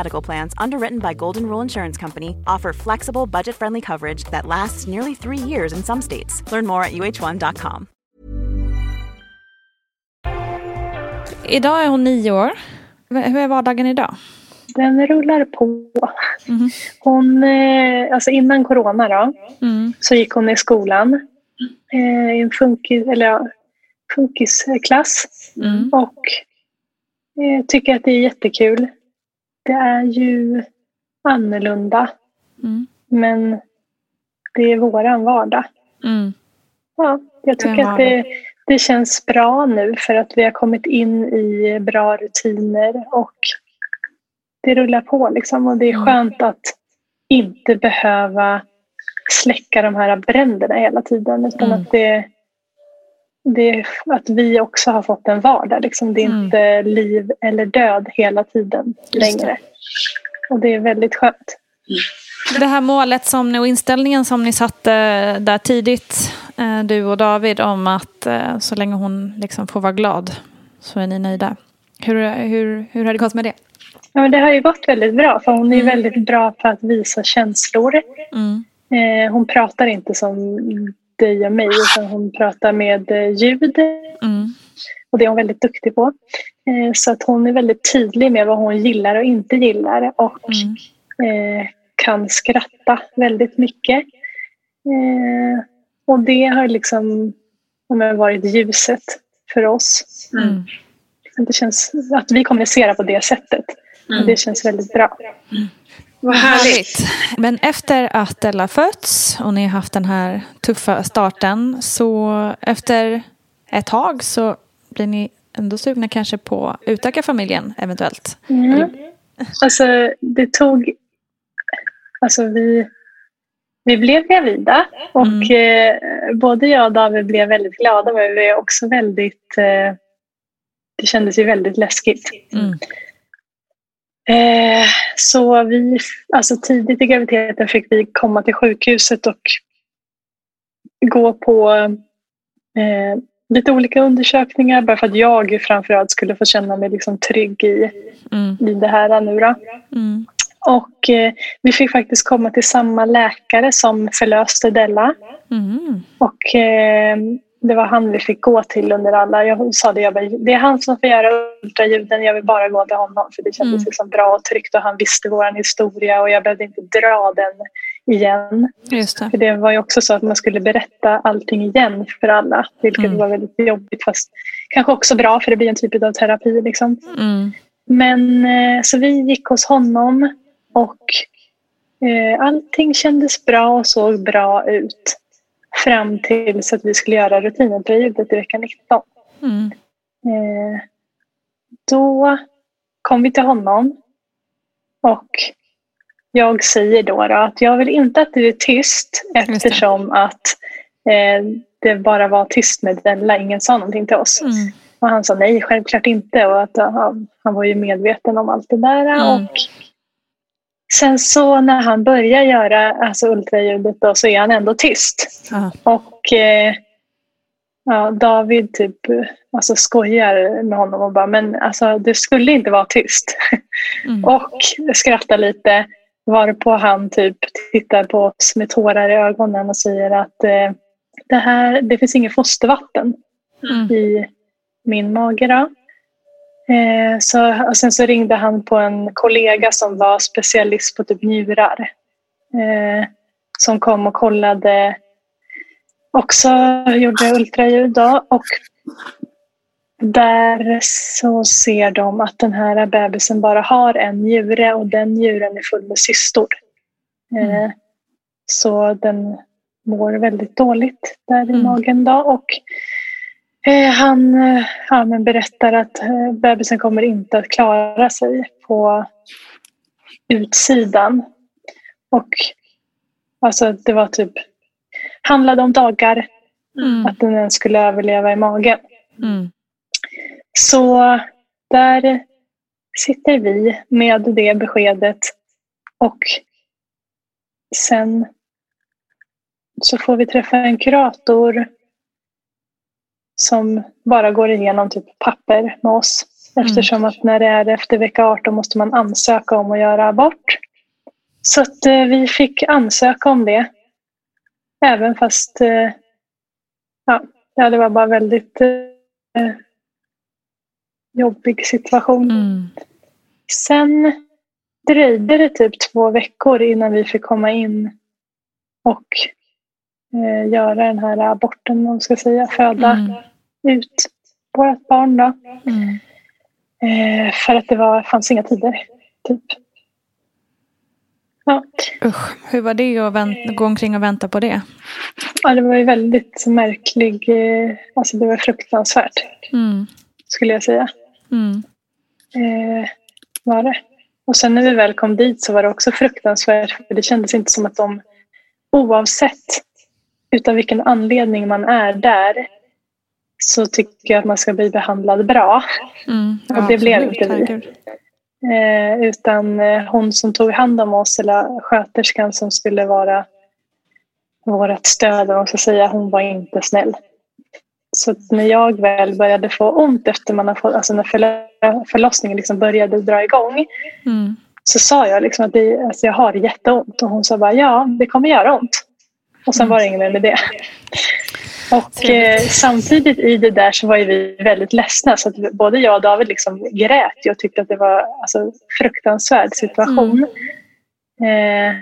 Medical Plans, underwritten by Golden Rule Insurance Company, offer flexible, budget friendly coverage that lasts nearly three years in some states. Learn more at uh1.com. Idag är hon nio år. Hur är vardagen idag? Den rullar på. Hon, eh, alltså innan corona då, Mm. så gick hon i skolan eh, i en funkis, eller ja, funkisklass Mm. och eh, tycker att det är jättekul. Det är ju annorlunda, Mm. men det är våran vardag. Mm. Ja, jag tycker att det, det känns bra nu för att vi har kommit in i bra rutiner och det rullar på liksom och det är Mm. skönt att inte behöva släcka de här bränderna hela tiden utan Mm. att det, det att vi också har fått en vardag. Liksom. Det är Mm. inte liv eller död hela tiden längre. Och det är väldigt skönt. Det här målet som ni, och inställningen som ni satte där tidigt, eh, du och David, om att eh, så länge hon liksom får vara glad så är ni nöjda. Hur, hur, hur har det gått med det? Ja, men det har ju gått väldigt bra för hon är Mm. väldigt bra på att visa känslor. Mm. Eh, hon pratar inte som dig och mig utan hon pratar med eh, ljud Mm. och det är hon väldigt duktig på. Eh, så att hon är väldigt tydlig med vad hon gillar och inte gillar och Mm. eh, kan skratta väldigt mycket. Eh, och det har liksom varit ljuset för oss. Mm. Det känns att vi kommunicerar på det sättet. Och det känns väldigt bra. Vad härligt. Men efter att Ella fötts och ni har haft den här tuffa starten så efter ett tag så blir ni ändå sugna kanske på att utöka familjen eventuellt. Mm. Alltså det tog... Alltså vi, vi blev gravida och eh, både jag och David blev väldigt glada men vi är också väldigt... Eh, det kändes ju väldigt läskigt. Mm. Eh, så vi, alltså tidigt i graviditeten fick vi komma till sjukhuset och gå på eh, lite olika undersökningar bara för att jag framförallt skulle få känna mig liksom trygg i, Mm. i det här nu. Mm. Och eh, vi fick faktiskt komma till samma läkare som förlöste Della. Mm. Och eh, det var han vi fick gå till under alla... Jag sa det, jag bara, det är han som får göra ultraljuden. Jag vill bara gå till honom för det kändes Mm. liksom bra och tryggt och han visste vår historia och jag behövde inte dra den igen. Just det. För det var ju också så att man skulle berätta allting igen för alla. Vilket Mm. var väldigt jobbigt fast kanske också bra för det blir en typ av terapi. Liksom. Mm. Men eh, så vi gick hos honom och eh, allting kändes bra och såg bra ut. Fram tills att vi skulle göra rutinultraljudet i vecka 19. Mm. Eh, då kom vi till honom och jag säger då, då att jag vill inte att du är tyst eftersom att eh, det bara var tyst med Della. Ingen sa någonting till oss. Mm. Och han sa nej, självklart inte. Och att han, han var ju medveten om allt det där. Mm. Och sen så när han börjar göra alltså ultraljudet då, så är han ändå tyst. Ja. Och eh, ja, David typ eh, alltså skojar med honom och bara, men alltså du skulle inte vara tyst. Mm. och skrattar lite. Varpå han typ tittar på oss med tårar i ögonen och säger att eh, det här, det finns inget fostervatten Mm. i min mage. Då. Eh, så, och sen så ringde han på en kollega som var specialist på typ njurar. Eh, som kom och kollade. Också gjorde ultraljud då. Och där så ser de att den här bebisen bara har en njure och den njuren är full med cystor. Eh, så den mår väldigt dåligt där i Mm. magen. Då. Och han eh, ja, men berättar att eh, bebisen kommer inte att klara sig på utsidan. Och alltså det var typ handlade om dagar Mm. att den ens skulle överleva i magen. Mm. Så där sitter vi med det beskedet och sen så får vi träffa en kurator som bara går igenom typ papper med oss. Eftersom att när det är efter vecka 18 måste man ansöka om att göra abort. Så att eh, vi fick ansöka om det. Även fast eh, ja, ja, det var bara väldigt eh, jobbig situation. Mm. Sen dröjde det typ två veckor innan vi fick komma in och eh, göra den här aborten, om man ska säga, föda Mm. Ut vårt barn. Då. Mm. Eh, för att det var, fanns inga tider. Typ. Ja. Usch, hur var det att vänt- gå omkring och vänta på det? ja, det var ju väldigt märklig, eh, alltså det var fruktansvärt Mm. skulle jag säga. Mm. Eh, var det. Och sen när vi väl kom dit så var det också fruktansvärt för det kändes inte som att de oavsett utav vilken anledning man är där så tycker jag att man ska bli behandlad bra. Mm. Och det blev inte vi. Eh, utan eh, hon som tog hand om oss, eller sköterskan som skulle vara vårt stöd, om ska säga, hon var inte snäll. Så när jag väl började få ont efter man har fått, alltså när förlossningen liksom började dra igång Mm. så sa jag liksom att det, alltså jag har jätteont och hon sa bara ja, det kommer göra ont. Och sen var det inget mer med det. Och eh, samtidigt i det där så var vi väldigt ledsna så att både jag och David liksom grät och tyckte att det var alltså, fruktansvärd situation. Eh,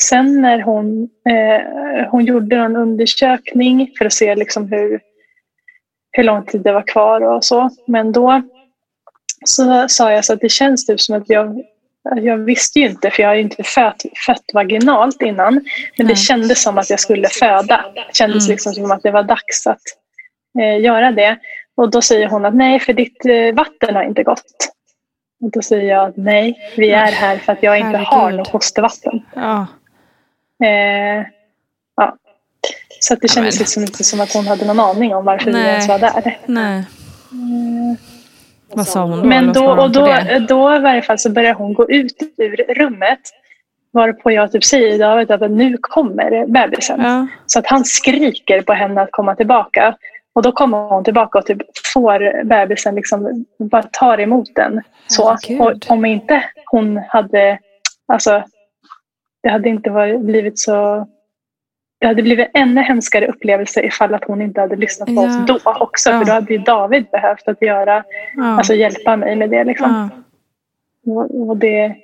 sen när hon, eh, hon gjorde en undersökning för att se liksom hur, hur lång tid det var kvar och så. Men då så sa jag så att det känns typ som att jag jag visste ju inte, för jag har ju inte fött, fött vaginalt innan. Men det Nej. kändes som att jag skulle föda. Det kändes Mm. liksom som att det var dags att eh, göra det. Och då säger hon att nej, för ditt eh, vatten har inte gått. Och då säger jag att nej, vi är här för att jag inte har Herregud. något fostervatten. Ja. Eh, ja. Så det kändes Amen. liksom inte som att hon hade någon aning om varför vi ens var där. Nej. Vad sa hon då? Men då, och då, det? då i varje fall så börjar hon gå ut ur rummet. Varpå jag typ säger David att nu kommer bebisen. Ja. Så att han skriker på henne att komma tillbaka. Och då kommer hon tillbaka och typ får bebisen liksom bara tar emot den. Så. Och om inte hon hade, alltså det hade inte varit, blivit så det hade blivit ännu hemskare upplevelse ifall att hon inte hade lyssnat på Ja. oss då också. Ja. För då hade ju David behövt att göra, Ja. alltså hjälpa mig med det. Liksom. Och, och det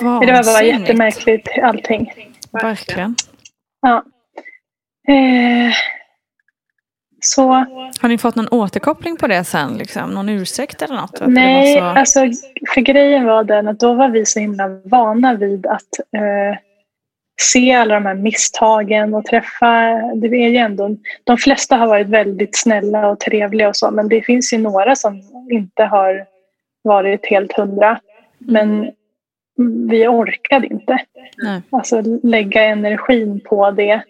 Vansinnigt. Det var bara jättemärkligt allting. Verkligen. Ja. Eh, så Har ni fått någon återkoppling på det sen? Liksom? Någon ursäkt eller något? Nej, så... alltså för grejen var den att då var vi så himla vana vid att eh, se alla de här misstagen och träffa, det är ju ändå, de flesta har varit väldigt snälla och trevliga och så men det finns ju några som inte har varit helt hundra. Men vi orkade inte. Nej. Alltså lägga energin på det.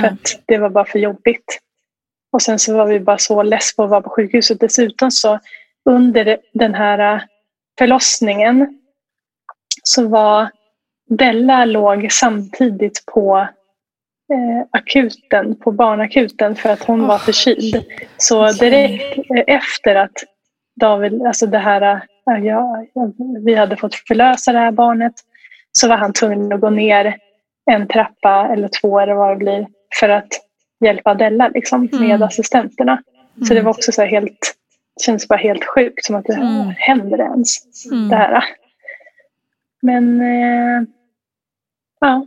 För att det var bara för jobbigt. Och sen så var vi bara så less på att vara på sjukhuset. Dessutom så under den här äh, förlossningen så var Della låg samtidigt på eh, akuten, på barnakuten för att hon var förkyld. Så direkt eh, efter att David, alltså det här, äh, ja, vi hade fått förlösa det här barnet så var han tvungen att gå ner en trappa eller två eller vad det blir för att hjälpa Della liksom, med Mm. assistenterna. Så det var också så helt, kändes bara helt sjukt som att det Mm. händer ens. Mm. Det här. Men eh, ja,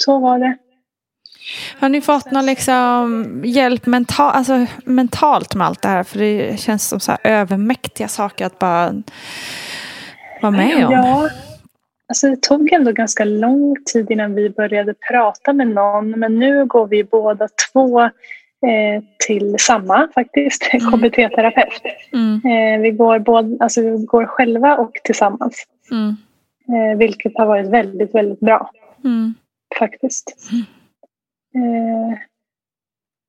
så var det. Har ni fått någon liksom hjälp mental, alltså mentalt med allt det här? För det känns som så här övermäktiga saker att bara vara med om. Ja, alltså det tog ändå ganska lång tid innan vi började prata med någon. Men nu går vi båda två eh, till samma faktiskt, KBT-terapeut. Mm, Eh, vi, går både, alltså, vi går själva och tillsammans. mm, Eh, vilket har varit väldigt, väldigt bra mm. faktiskt. Eh,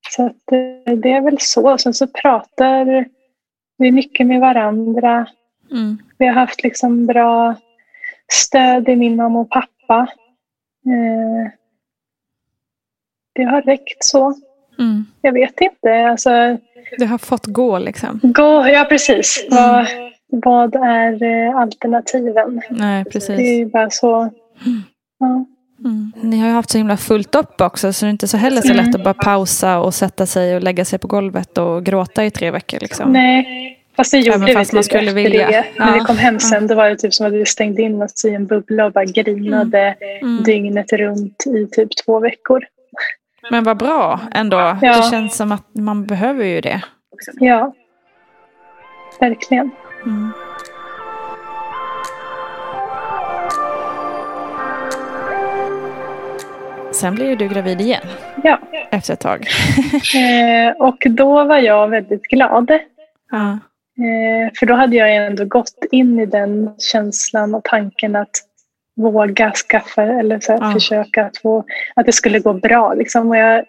så att, eh, det är väl så. Sen så pratar vi mycket med varandra. Mm. Vi har haft liksom bra stöd i min mamma och pappa. Eh, det har räckt så. Mm. Jag vet inte. Alltså, Det har fått gå liksom. gå, ja, precis. Vad, vad är eh, alternativen? Nej, Det är precis. bara så. Ja. Mm. Ni har ju haft så himla fullt upp också så det är inte så heller så lätt att bara pausa och sätta sig och lägga sig på golvet och gråta i tre veckor. Liksom. Nej, fast det gjorde Även vi fast man typ skulle vilja. det. När vi Ja. kom hem sen då var det typ som att vi stängde in oss i en bubbla och bara grinade Mm. dygnet runt i typ två veckor. Men vad bra ändå. Ja. Det känns som att man behöver ju det. Ja, verkligen. Mm. Sen blir ju du gravid igen Ja. efter ett tag. Eh, och då var jag väldigt glad. Ja. Eh, för då hade jag ändå gått in i den känslan och tanken att våga skaffa eller så här, Ja. försöka att få, att det skulle gå bra. Liksom. Och jag,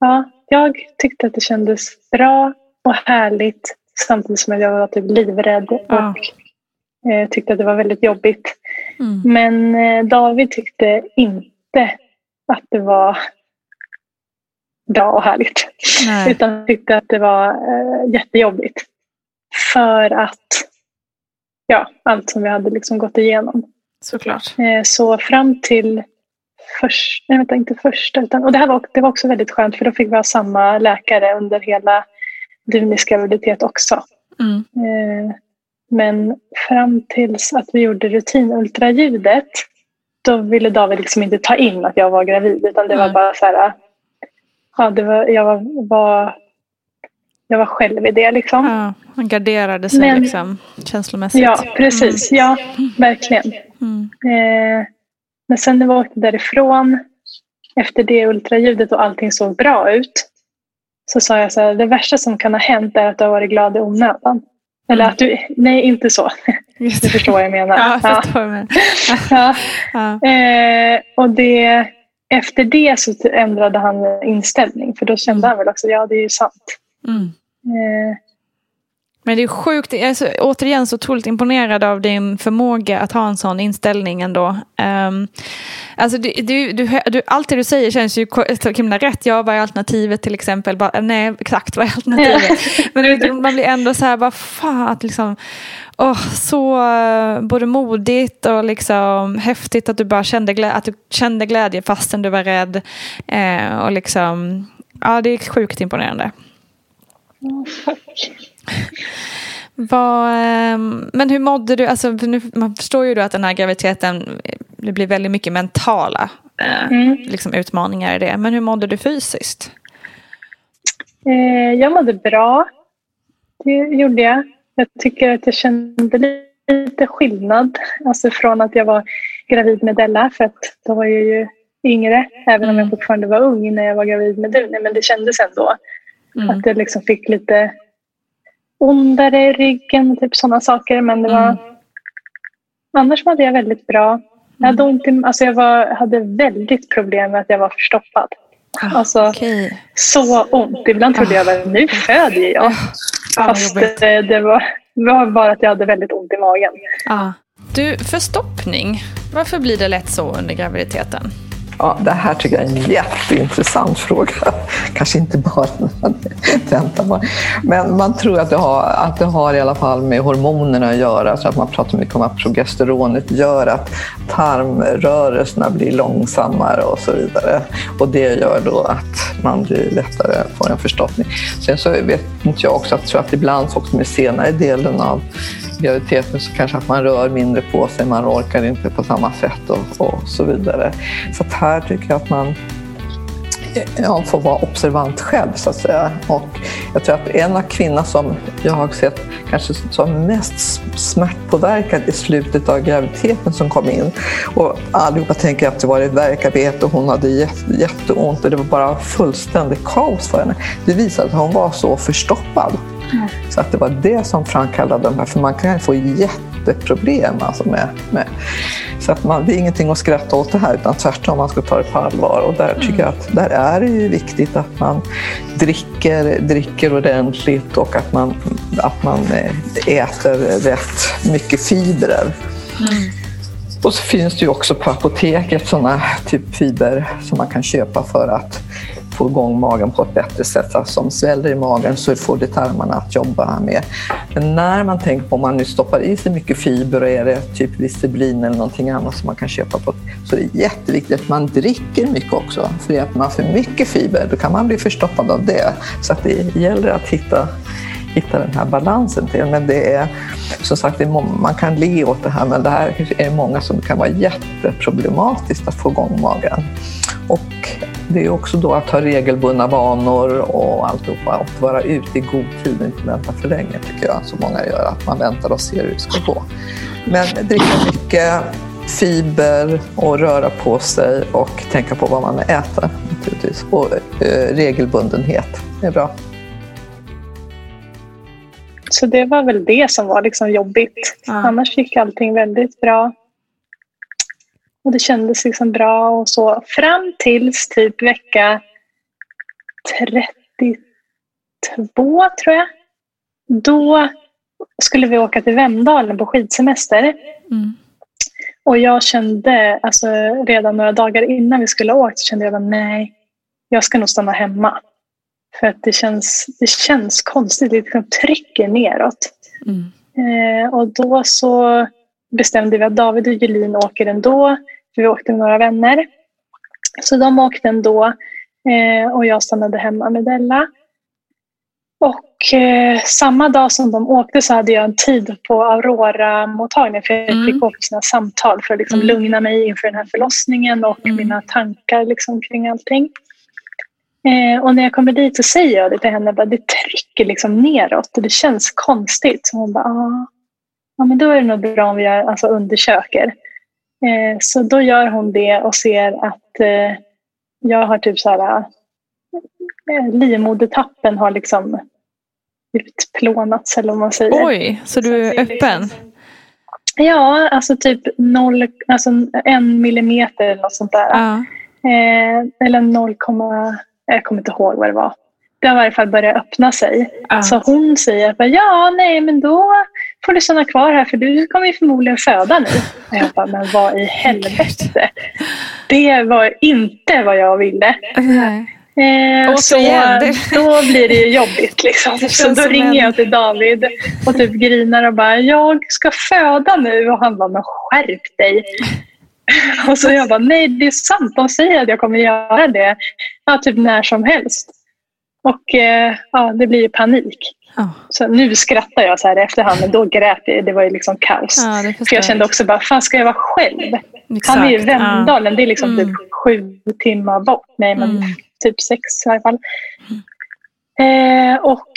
ja, jag tyckte att det kändes bra och härligt samtidigt som jag var typ livrädd Ja. och eh, tyckte att det var väldigt jobbigt. Mm. Men eh, David tyckte inte att det var bra och härligt. Nej. Utan tyckte att det var eh, jättejobbigt. För att ja, allt som vi hade liksom gått igenom. Såklart. Eh, så fram till först, nej, vänta, inte första, utan, och det, här var, det var också väldigt skönt för då fick vi ha samma läkare under hela Dunis graviditet också. Mm. Eh, men fram tills att vi gjorde rutinultraljudet då ville David liksom inte ta in att jag var gravid utan det var Nej. bara så här, ja, det var, jag var, var jag var själv i det liksom. Ja, han garderade sig Men- liksom, känslomässigt. Ja, precis. Ja, verkligen. Mm. Eh, men sen när vi åkte därifrån efter det ultraljudet och allting såg bra ut så sa jag så här, det värsta som kan ha hänt är att du har varit glad i onödan. Eller att du, nej inte så. Just Du förstår vad jag menar. Ja, jag Ja. förstår vad du menar. Ja. Ja. Eh, och det, efter det så ändrade han inställning för då kände han väl också, ja det är ju sant. Mm. Eh, Men det är sjukt, jag är så, återigen så otroligt imponerad av din förmåga att ha en sån inställning ändå. Um, alltså du, du, du, du, allt det du säger känns ju så himla rätt. Ja, vad är alternativet till exempel? Bara, nej, exakt, vad är alternativet? Men man blir ändå så här, bara fan, att liksom, åh, så eh, både modigt och liksom häftigt att du bara kände, glä, att du kände glädje fastän du var rädd. Eh, och liksom, ja, det är sjukt imponerande. tack. Vad, ehm, men hur mådde du? Alltså, nu, man förstår ju då att den här graviditeten, det blir väldigt mycket mentala eh, mm. liksom utmaningar i det. Men hur mådde du fysiskt? Eh, jag mådde bra. Det gjorde jag. Jag tycker att jag kände lite skillnad. Alltså från att jag var gravid med Della, för att då var jag ju yngre, även om jag mm. fortfarande var ung när jag var gravid med Duni. Men det kändes ändå mm. att jag liksom fick lite ondare i ryggen och typ sådana saker. Men det var... Mm. Annars mådde jag väldigt bra. Jag hade, ont i, alltså jag var, hade väldigt problem med att jag var förstoppad. Ah, alltså, okay. Så ont. Ibland trodde jag att nu föder jag. Ah, Fast det, det, var, det var bara att jag hade väldigt ont i magen. Ah. Du, förstoppning. Varför blir det lätt så under graviditeten? Ja, det här tycker jag är en jätteintressant fråga. Kanske inte bara vänta man Men man tror att det, har, att det har i alla fall med hormonerna att göra. Så att man pratar mycket om att progesteronet gör att tarmrörelserna blir långsammare och så vidare. Och det gör då att man blir lättare får en förstoppning. Sen så vet inte jag också att, tror att ibland också med senare delen av graviditeten så kanske att man rör mindre på sig, man orkar inte på samma sätt och, och så vidare. Så att här tycker jag att man ja, får vara observant själv så att säga. Och jag tror att en av kvinnorna som jag har sett kanske som mest smärtpåverkad i slutet av graviditeten som kom in. Och allihopa tänker att det var ett värkarbete och hon hade jätteont och det var bara fullständigt kaos för henne. Det visade att hon var så förstoppad. Mm. Så att det var det som framkallade de här, för man kan få jätteproblem alltså med, med så att man, det är ingenting att skratta åt det här, utan tvärtom, man ska ta det på allvar. Och där tycker jag att där är det ju viktigt att man dricker, dricker ordentligt och att man, att man eh, äter rätt mycket fibrer. Mm. Och så finns det ju också på apoteket sådana typ fiber som man kan köpa för att få igång magen på ett bättre sätt. Alltså om sväller i magen så får det tarmarna att jobba med. Men när man tänker på om man nu stoppar i sig mycket fiber och är det typ visiblin eller någonting annat som man kan köpa på, så är det jätteviktigt att man dricker mycket också. För äter man för mycket fiber då kan man bli förstoppad av det. Så att det gäller att hitta hitta den här balansen till. Men det är som sagt, är man kan le åt det här, men det här är många som kan vara jätteproblematiskt att få igång magen. Och det är också då att ha regelbundna vanor och alltihopa och vara ute i god tid och inte vänta för länge tycker jag, som många gör. Att man väntar och ser hur det ska gå. Men dricka mycket fiber och röra på sig och tänka på vad man äter naturligtvis. Och eh, regelbundenhet är bra. Så det var väl det som var liksom jobbigt. Ja. Annars gick allting väldigt bra. Och det kändes liksom bra och så. Fram tills typ vecka 32 tror jag. Då skulle vi åka till Vemdalen på skidsemester. Mm. Och jag kände, alltså redan några dagar innan vi skulle åka, kände jag att nej, jag ska nog stanna hemma. För att det känns, det känns konstigt, det liksom trycker neråt. Mm. Eh, och då så bestämde vi att David och Jelin åker ändå. Vi åkte med några vänner. Så de åkte ändå eh, och jag stannade hemma med Della. Och eh, samma dag som de åkte så hade jag en tid på Aurora-mottagningen för jag mm. fick gå på sina samtal för att liksom mm. lugna mig inför den här förlossningen och mm. mina tankar liksom kring allting. Eh, och när jag kommer dit så säger jag det till henne, bara, det trycker liksom neråt och det känns konstigt. Så hon bara, ah, ja men då är det nog bra om vi alltså, undersöker. Eh, så då gör hon det och ser att eh, jag har typ så här, eh, livmodertappen har liksom utplånats eller vad man säger. Oj, så du är öppen? Ja, alltså typ noll, alltså en millimeter eller något sånt där. Ja. Eh, eller 0, jag kommer inte ihåg vad det var. Det har i varje fall börjat öppna sig. Ja. Så hon säger att ja, nej men då får du stanna kvar här för du kommer ju förmodligen föda nu. Och jag bara, men vad i helvete. Det var inte vad jag ville. Eh, så då blir det ju jobbigt. Liksom. Så då ringer jag till David och typ grinar och bara, jag ska föda nu. Och han bara, men skärp dig. Och så jag bara, nej det är sant. De säger att jag kommer göra det ja, typ när som helst. Och eh, ja, det blir panik. Ja. Så nu skrattar jag så här i efterhand, men då grät jag. Det var ju liksom kaos. Ja, För jag kände också bara, fan ska jag vara själv? Exakt. Han är i Vemdalen, det är liksom Mm. typ sju timmar bort. Nej, men Mm. typ sex i alla fall. Eh, och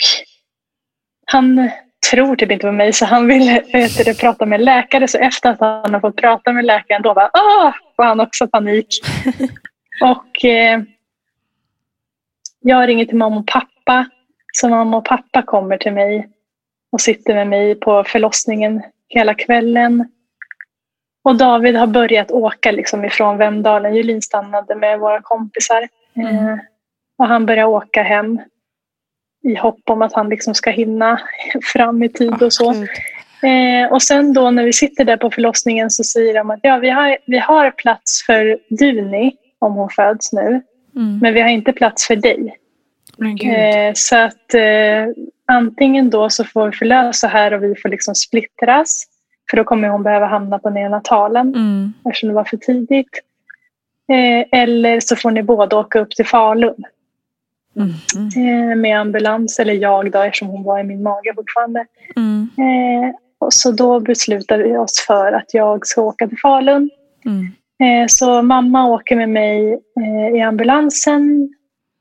han tror typ inte på mig så han ville du, prata med läkare. Så efter att han har fått prata med läkaren då bara, ah, får han också panik. och eh, jag ringer till mamma och pappa. Så mamma och pappa kommer till mig och sitter med mig på förlossningen hela kvällen. Och David har börjat åka liksom ifrån Vemdalen. Julin stannade med våra kompisar. Eh, och han börjar åka hem i hopp om att han liksom ska hinna fram i tid och så. Gud. Eh, och sen då när vi sitter där på förlossningen så säger de att ja, vi, har, vi har plats för Duni om hon föds nu. Mm. Men vi har inte plats för dig. Eh, så att eh, antingen då så får vi förlösa här och vi får liksom splittras. För då kommer hon behöva hamna på neonatalen Mm. eftersom det var för tidigt. Eh, eller så får ni båda åka upp till Falun Mm. Mm. med ambulans. Eller jag då eftersom hon var i min mage fortfarande. Mm. Eh, och så då beslutade vi oss för att jag ska åka till Falun. Mm. Eh, så mamma åker med mig i ambulansen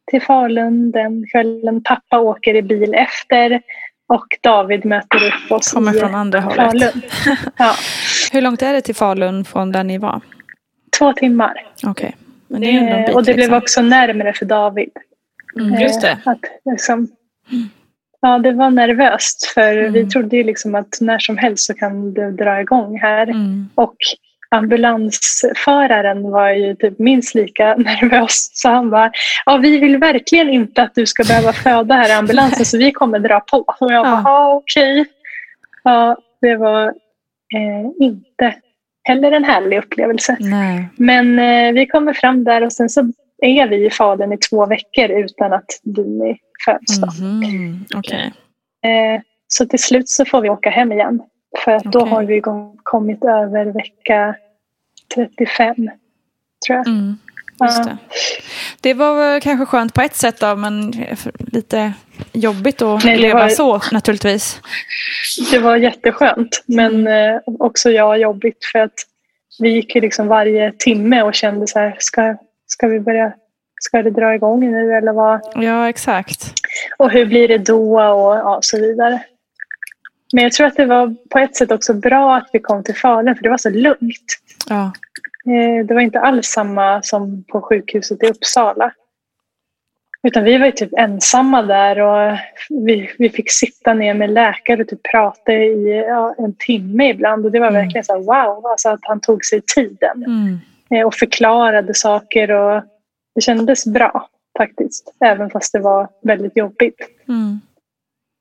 till Falun den kvällen. Pappa åker i bil efter och David möter upp oss Kommer från andra hållet. Falun. Ja, Hur långt är det till Falun från där ni var? två timmar. Okej. Men det är ändå en Eh, bit, och det blev liksom. också närmare för David. Mm, just det. Eh, Att liksom, ja, det var nervöst för Mm. vi trodde ju liksom att när som helst så kan det dra igång här. Mm. Och ambulansföraren var ju typ minst lika nervös. Så han bara, ja, vi vill verkligen inte att du ska behöva föda här i ambulansen så vi kommer dra på. Och jag bara, Ja. okej. Ja, det var eh, inte heller en härlig upplevelse. Nej. Men eh, vi kommer fram där och sen så är vi i fadern i två veckor utan att Dini föds. Mhm. Okej. Eh, så till slut så får vi åka hem igen. För att då Okej. har vi kommit över vecka 35. Tror jag. Mm. Just Ja. det. det var kanske skönt på ett sätt då, men lite jobbigt att Nej, leva var- så naturligtvis. Det var jätteskönt. Men Mm. också jag jobbigt för att vi gick ju liksom varje timme och kände så här, ska, ska vi börja, ska det dra igång nu eller vad? Ja, exakt. Och hur blir det då och ja, så vidare. Men jag tror att det var på ett sätt också bra att vi kom till Falun för det var så lugnt. Ja. Eh, Det var inte alls samma som på sjukhuset i Uppsala. Utan vi var ju typ ensamma där och vi, vi fick sitta ner med läkare och typ prata i ja, en timme ibland. Och det var Mm. verkligen så här, wow, alltså att han tog sig tiden Mm. eh, och förklarade saker. Och det kändes bra faktiskt, även fast det var väldigt jobbigt. Mm.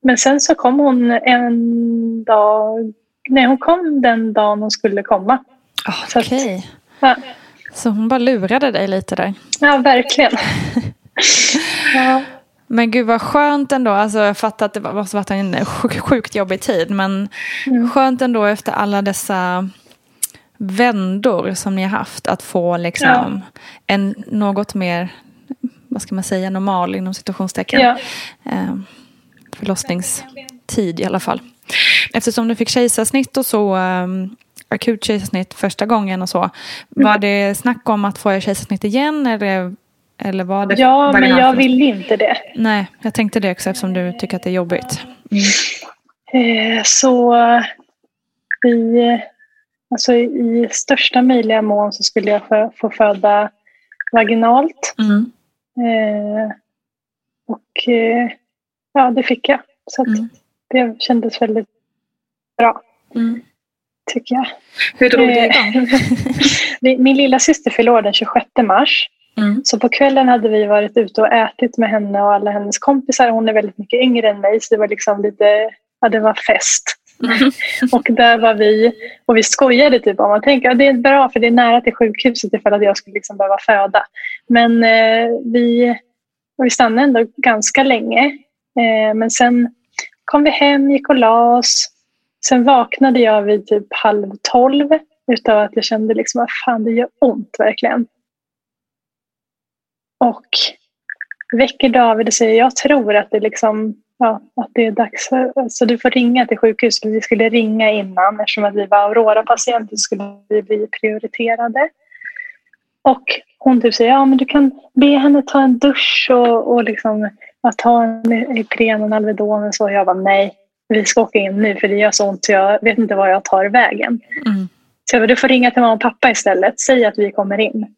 Men sen så kom hon en dag, nej hon kom den dagen hon skulle komma. Ah, Så att- Okej. Ja, Så hon bara lurade dig lite där. ja verkligen. Ja. Men gud vad skönt ändå. Alltså, jag fattar att det var- måste varit en sjuk- sjukt jobbig tid. Men Mm. skönt ändå efter alla dessa vändor som ni har haft. Att få liksom Ja. en något mer, vad ska man säga, normal inom situationstecken. Ja. Eh, förlossningstid i alla fall. Eftersom du fick kejsarsnitt och så, um, akut kejsarsnitt första gången och så. Var Mm. det snack om att få kejsarsnitt igen eller, eller var det Ja, men vaginal jag ville inte det. Nej, jag tänkte det också eftersom du tycker att det är jobbigt. Eh, Så i, alltså i största möjliga mån så skulle jag få, få föda vaginalt. Mm. Eh, och eh, ja, det fick jag. Så Mm. det kändes väldigt bra, Mm. tycker jag. Hur drog det Eh, igång? Min lilla syster förlorade den 26 mars. Mm. Så på kvällen hade vi varit ute och ätit med henne och alla hennes kompisar. Hon är väldigt mycket yngre än mig så det var liksom lite, ja det var fest. och där var vi och vi skojade typ om att tänka, ja, det är bra för det är nära till sjukhuset ifall att jag skulle liksom behöva föda. Men eh, vi, vi stannade ändå ganska länge. Eh, men sen kom vi hem, gick och la oss. Sen vaknade jag vid typ halv tolv utav att jag kände liksom att fan det gör ont verkligen. Och väcker David och säger jag tror att det liksom ja, att det är dags för, så du får ringa till sjukhuset. Vi skulle ringa innan eftersom att vi var Aurora-patienter skulle vi bli prioriterade. Och hon typ säger, ja men du kan be henne ta en dusch och, och liksom, ja, ta en Ipren och Alvedon och så. Jag bara, nej, vi ska åka in nu för det gör så ont så jag vet inte var jag tar vägen. Mm. Så jag bara, du får ringa till mamma och pappa istället. Säg att vi kommer in.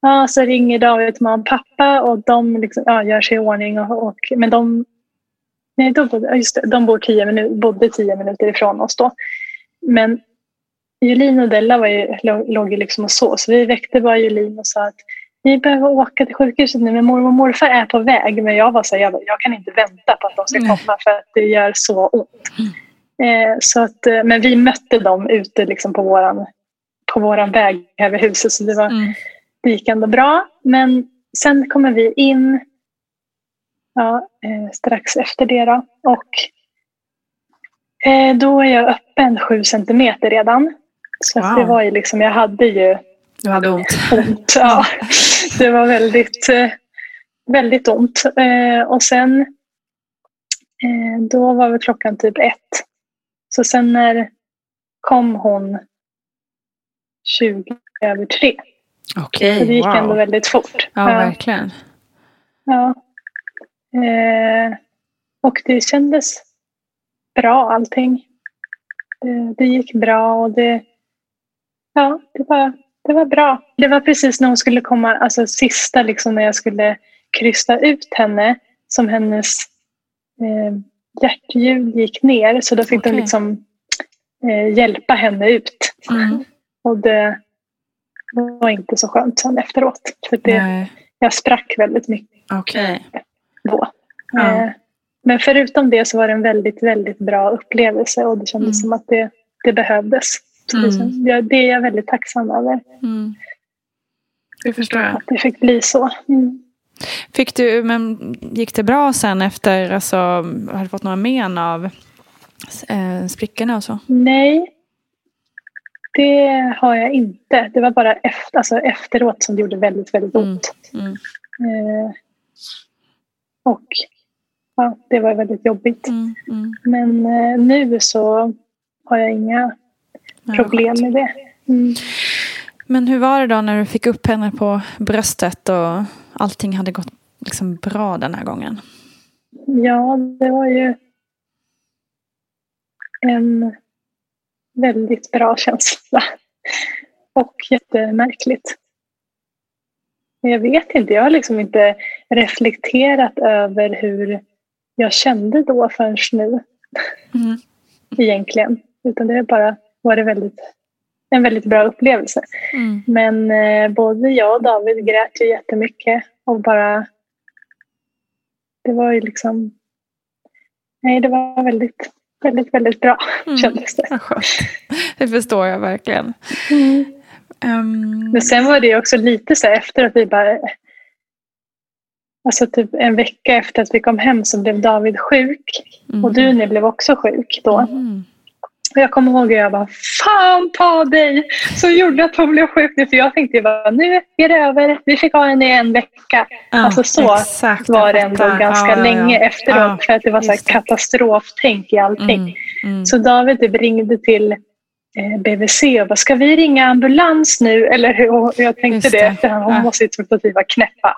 Ja, så ringer David till mamma och pappa och de liksom, ja, gör sig i ordning. Och, och, men de, nej, de, just det, de bor tio minut, bodde tio minuter ifrån oss då. Men Julin och Della var ju, låg ju liksom och så. Så vi väckte bara Julin och sa att vi behöver åka till sjukhuset nu men mormor och morfar är på väg. Men jag var så här, jag, jag kan inte vänta på att de ska komma för att det gör så ont. Eh, så att, eh, men vi mötte dem ute liksom på våran, på våran väg över huset så det, var, Mm. det gick ändå bra. Men sen kommer vi in ja, eh, strax efter det då. Och eh, då är jag öppen sju centimeter redan. Så Wow. det var ju liksom, jag hade ju Du hade ont. ont. Ja. Det var väldigt, eh, väldigt ont. Eh, Och sen eh, då var väl klockan typ ett. Så sen när kom hon 20 över tre. Okej, Så det gick wow. ändå väldigt fort. Ja, Ja. verkligen. Ja. Eh, och det kändes bra allting. Det, det gick bra och det, ja, det, var, det var bra. Det var precis när hon skulle komma, alltså sista liksom när jag skulle krysta ut henne som hennes eh, hjärtljud gick ner. Så då fick Okej. de liksom eh, hjälpa henne ut. Mm. Och det var inte så skönt sen efteråt. För det, Nej. jag sprack väldigt mycket Okej. då. Ja. Eh, Men förutom det så var det en väldigt, väldigt bra upplevelse och det kändes Mm. som att det, det behövdes. Det, Mm. ja, det är jag väldigt tacksam över, Mm. Det förstår jag. att det fick bli så. Mm. Fick du, men gick det bra sen efter, alltså, har du fått några men av eh, sprickorna och så? Nej, det har jag inte. Det var bara efter, alltså efteråt som det gjorde väldigt, väldigt Mm. ont. Mm. Eh, och ja, det var väldigt jobbigt. Mm. Mm. Men eh, nu så har jag inga problem med det. Mm. Men hur var det då när du fick upp henne på bröstet och allting hade gått liksom bra den här gången? Ja, det var ju en väldigt bra känsla. Och jättemärkligt. Jag vet inte, jag har liksom inte reflekterat över hur jag kände då förrän nu Mm. egentligen. Utan det är bara var det väldigt, en väldigt bra upplevelse. Mm. Men eh, både jag och David grät ju jättemycket och bara... Det var ju liksom... Nej, det var väldigt, väldigt, väldigt bra Mm. kändes det. Det förstår jag verkligen. Ehm, Men sen var det också lite så här efter att vi bara... Alltså typ en vecka efter att vi kom hem så blev David sjuk. mm. Och du blev också sjuk då. Mm. Och jag kommer ihåg att jag bara, fan ta dig! Så gjorde att hon blev sjuk nu. För jag tänkte bara, nu är det över. Vi fick ha henne i en vecka. Ja, alltså så exakt, var det ändå ganska Ja, länge ja. efteråt. För att det var så här katastroftänk i allting. Mm. Mm. Så David typ ringde till eh, BVC och bara, ska vi ringa ambulans nu? Eller hur? Jag tänkte det, det. efterhand. Hon Ja. måste ju trott att vi var knäppa.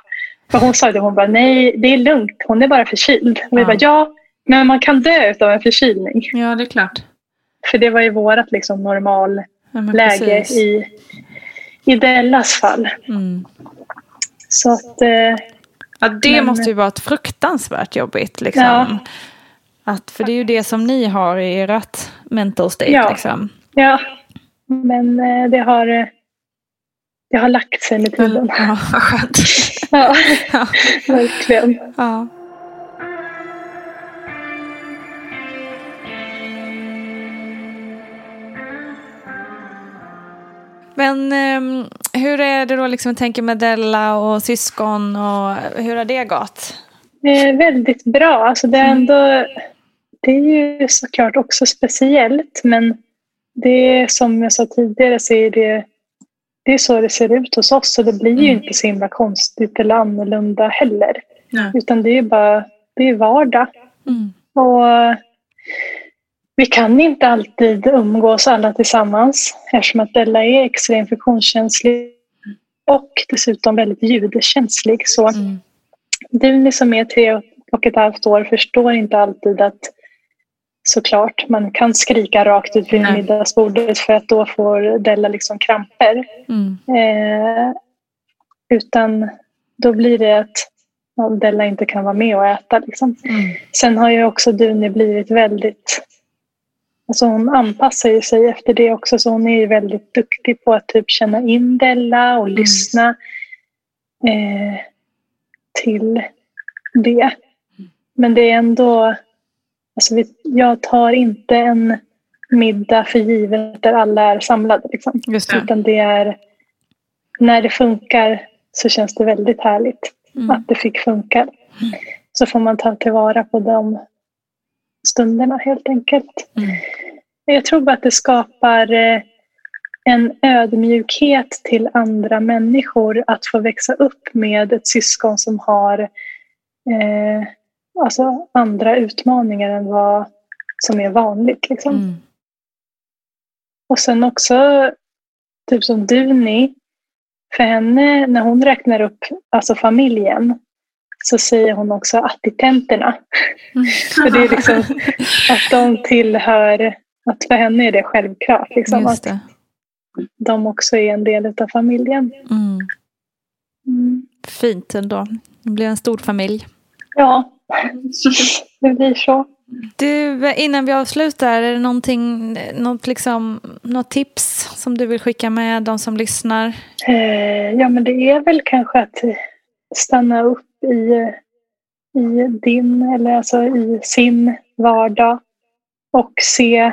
För hon sa det, hon bara, nej det är lugnt. Hon är bara förkyld. Och vi bara, ja, men man kan dö av en förkylning. Ja, det är klart. För det var ju vårat liksom normal Ja, i, i Dellas fall. Mm. Så att, eh, Ja, det Men- måste ju vara ett fruktansvärt jobbigt. Liksom. Ja. Att, för det är ju det som ni har i ert mental state. Ja. Liksom. ja, men eh, det har, eh, det har lagt sig med tiden. Ja, vad skönt. Ja, Ja. verkligen. Ja. Men ehm, hur är det då liksom, jag tänker med Della och syskon och hur har det gått? Eh, väldigt bra. Alltså det, är ändå, det är ju såklart också speciellt men det är som jag sa tidigare så är det, det är så det ser ut hos oss så det blir ju Mm. inte så himla konstigt eller annorlunda heller. Nej. Utan det är bara det är vardag. Mm. Och vi kan inte alltid umgås alla tillsammans eftersom att Della är extra infektionskänslig och dessutom väldigt ljudkänslig. Så mm. Duni som är tre och ett halvt år förstår inte alltid att såklart man kan skrika rakt ut vid Nej. middagsbordet för att då får Della liksom kramper. Mm. Eh, utan då blir det att Della inte kan vara med och äta. Liksom. Mm. Sen har ju också Duni blivit väldigt Alltså hon anpassar ju sig efter det också så hon är ju väldigt duktig på att typ känna in Della och mm. lyssna eh, till det. Men det är ändå, alltså vi, jag tar inte en middag för givet där alla är samlade. Liksom. Just det. Utan det är, när det funkar så känns det väldigt härligt mm. att det fick funka. Mm. Så får man ta tillvara på de stunderna helt enkelt. Mm. Jag tror bara att det skapar eh, en ödmjukhet till andra människor att få växa upp med ett syskon som har eh, alltså andra utmaningar än vad som är vanligt. Liksom. Mm. Och sen också, typ som Duni, för henne, när hon räknar upp alltså familjen, så säger hon också attitenterna. För det är liksom att de tillhör, att för henne är det självklart. Liksom, att de också är en del av familjen. Mm. Mm. Fint ändå. Det blir en stor familj. Ja, det blir så. Du, innan vi avslutar, är det någonting, något, liksom, något tips som du vill skicka med de som lyssnar? Eh, ja, men det är väl kanske att stanna upp i, i din, eller alltså i sin vardag och se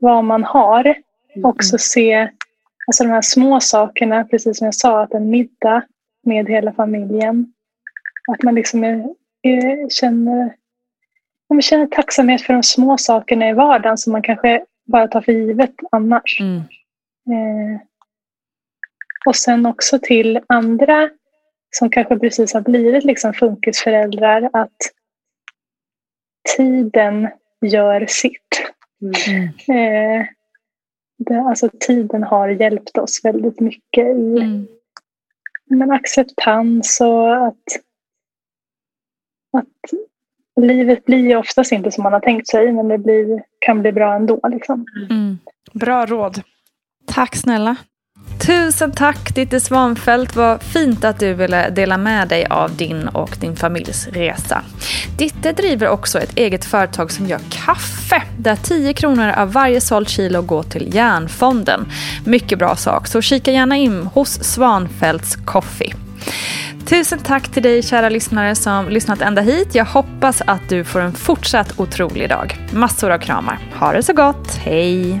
vad man har. Mm. Också se alltså de här små sakerna, precis som jag sa, att en middag med hela familjen. Att man liksom är, är, känner, man känner tacksamhet för de små sakerna i vardagen som man kanske bara tar för givet annars. Mm. Eh, och sen också till andra som kanske precis har blivit liksom funkisföräldrar att tiden gör sitt. Mm. Eh, det, alltså tiden har hjälpt oss väldigt mycket i mm. men, acceptans och att, att livet blir ju oftast inte som man har tänkt sig men det blir, kan bli bra ändå. Liksom. Mm. Bra råd. Tack snälla. Tusen tack Ditte Svanfeldt, Vad fint att du ville dela med dig av din och din familjs resa. Ditte driver också ett eget företag som gör kaffe där 10 kronor av varje sålt kilo går till Järnfonden. Mycket bra sak, så kika gärna in hos Svanfeldts Coffee. Tusen tack till dig kära lyssnare som lyssnat ända hit. Jag hoppas att du får en fortsatt otrolig dag. Massor av kramar. Ha det så gott. Hej!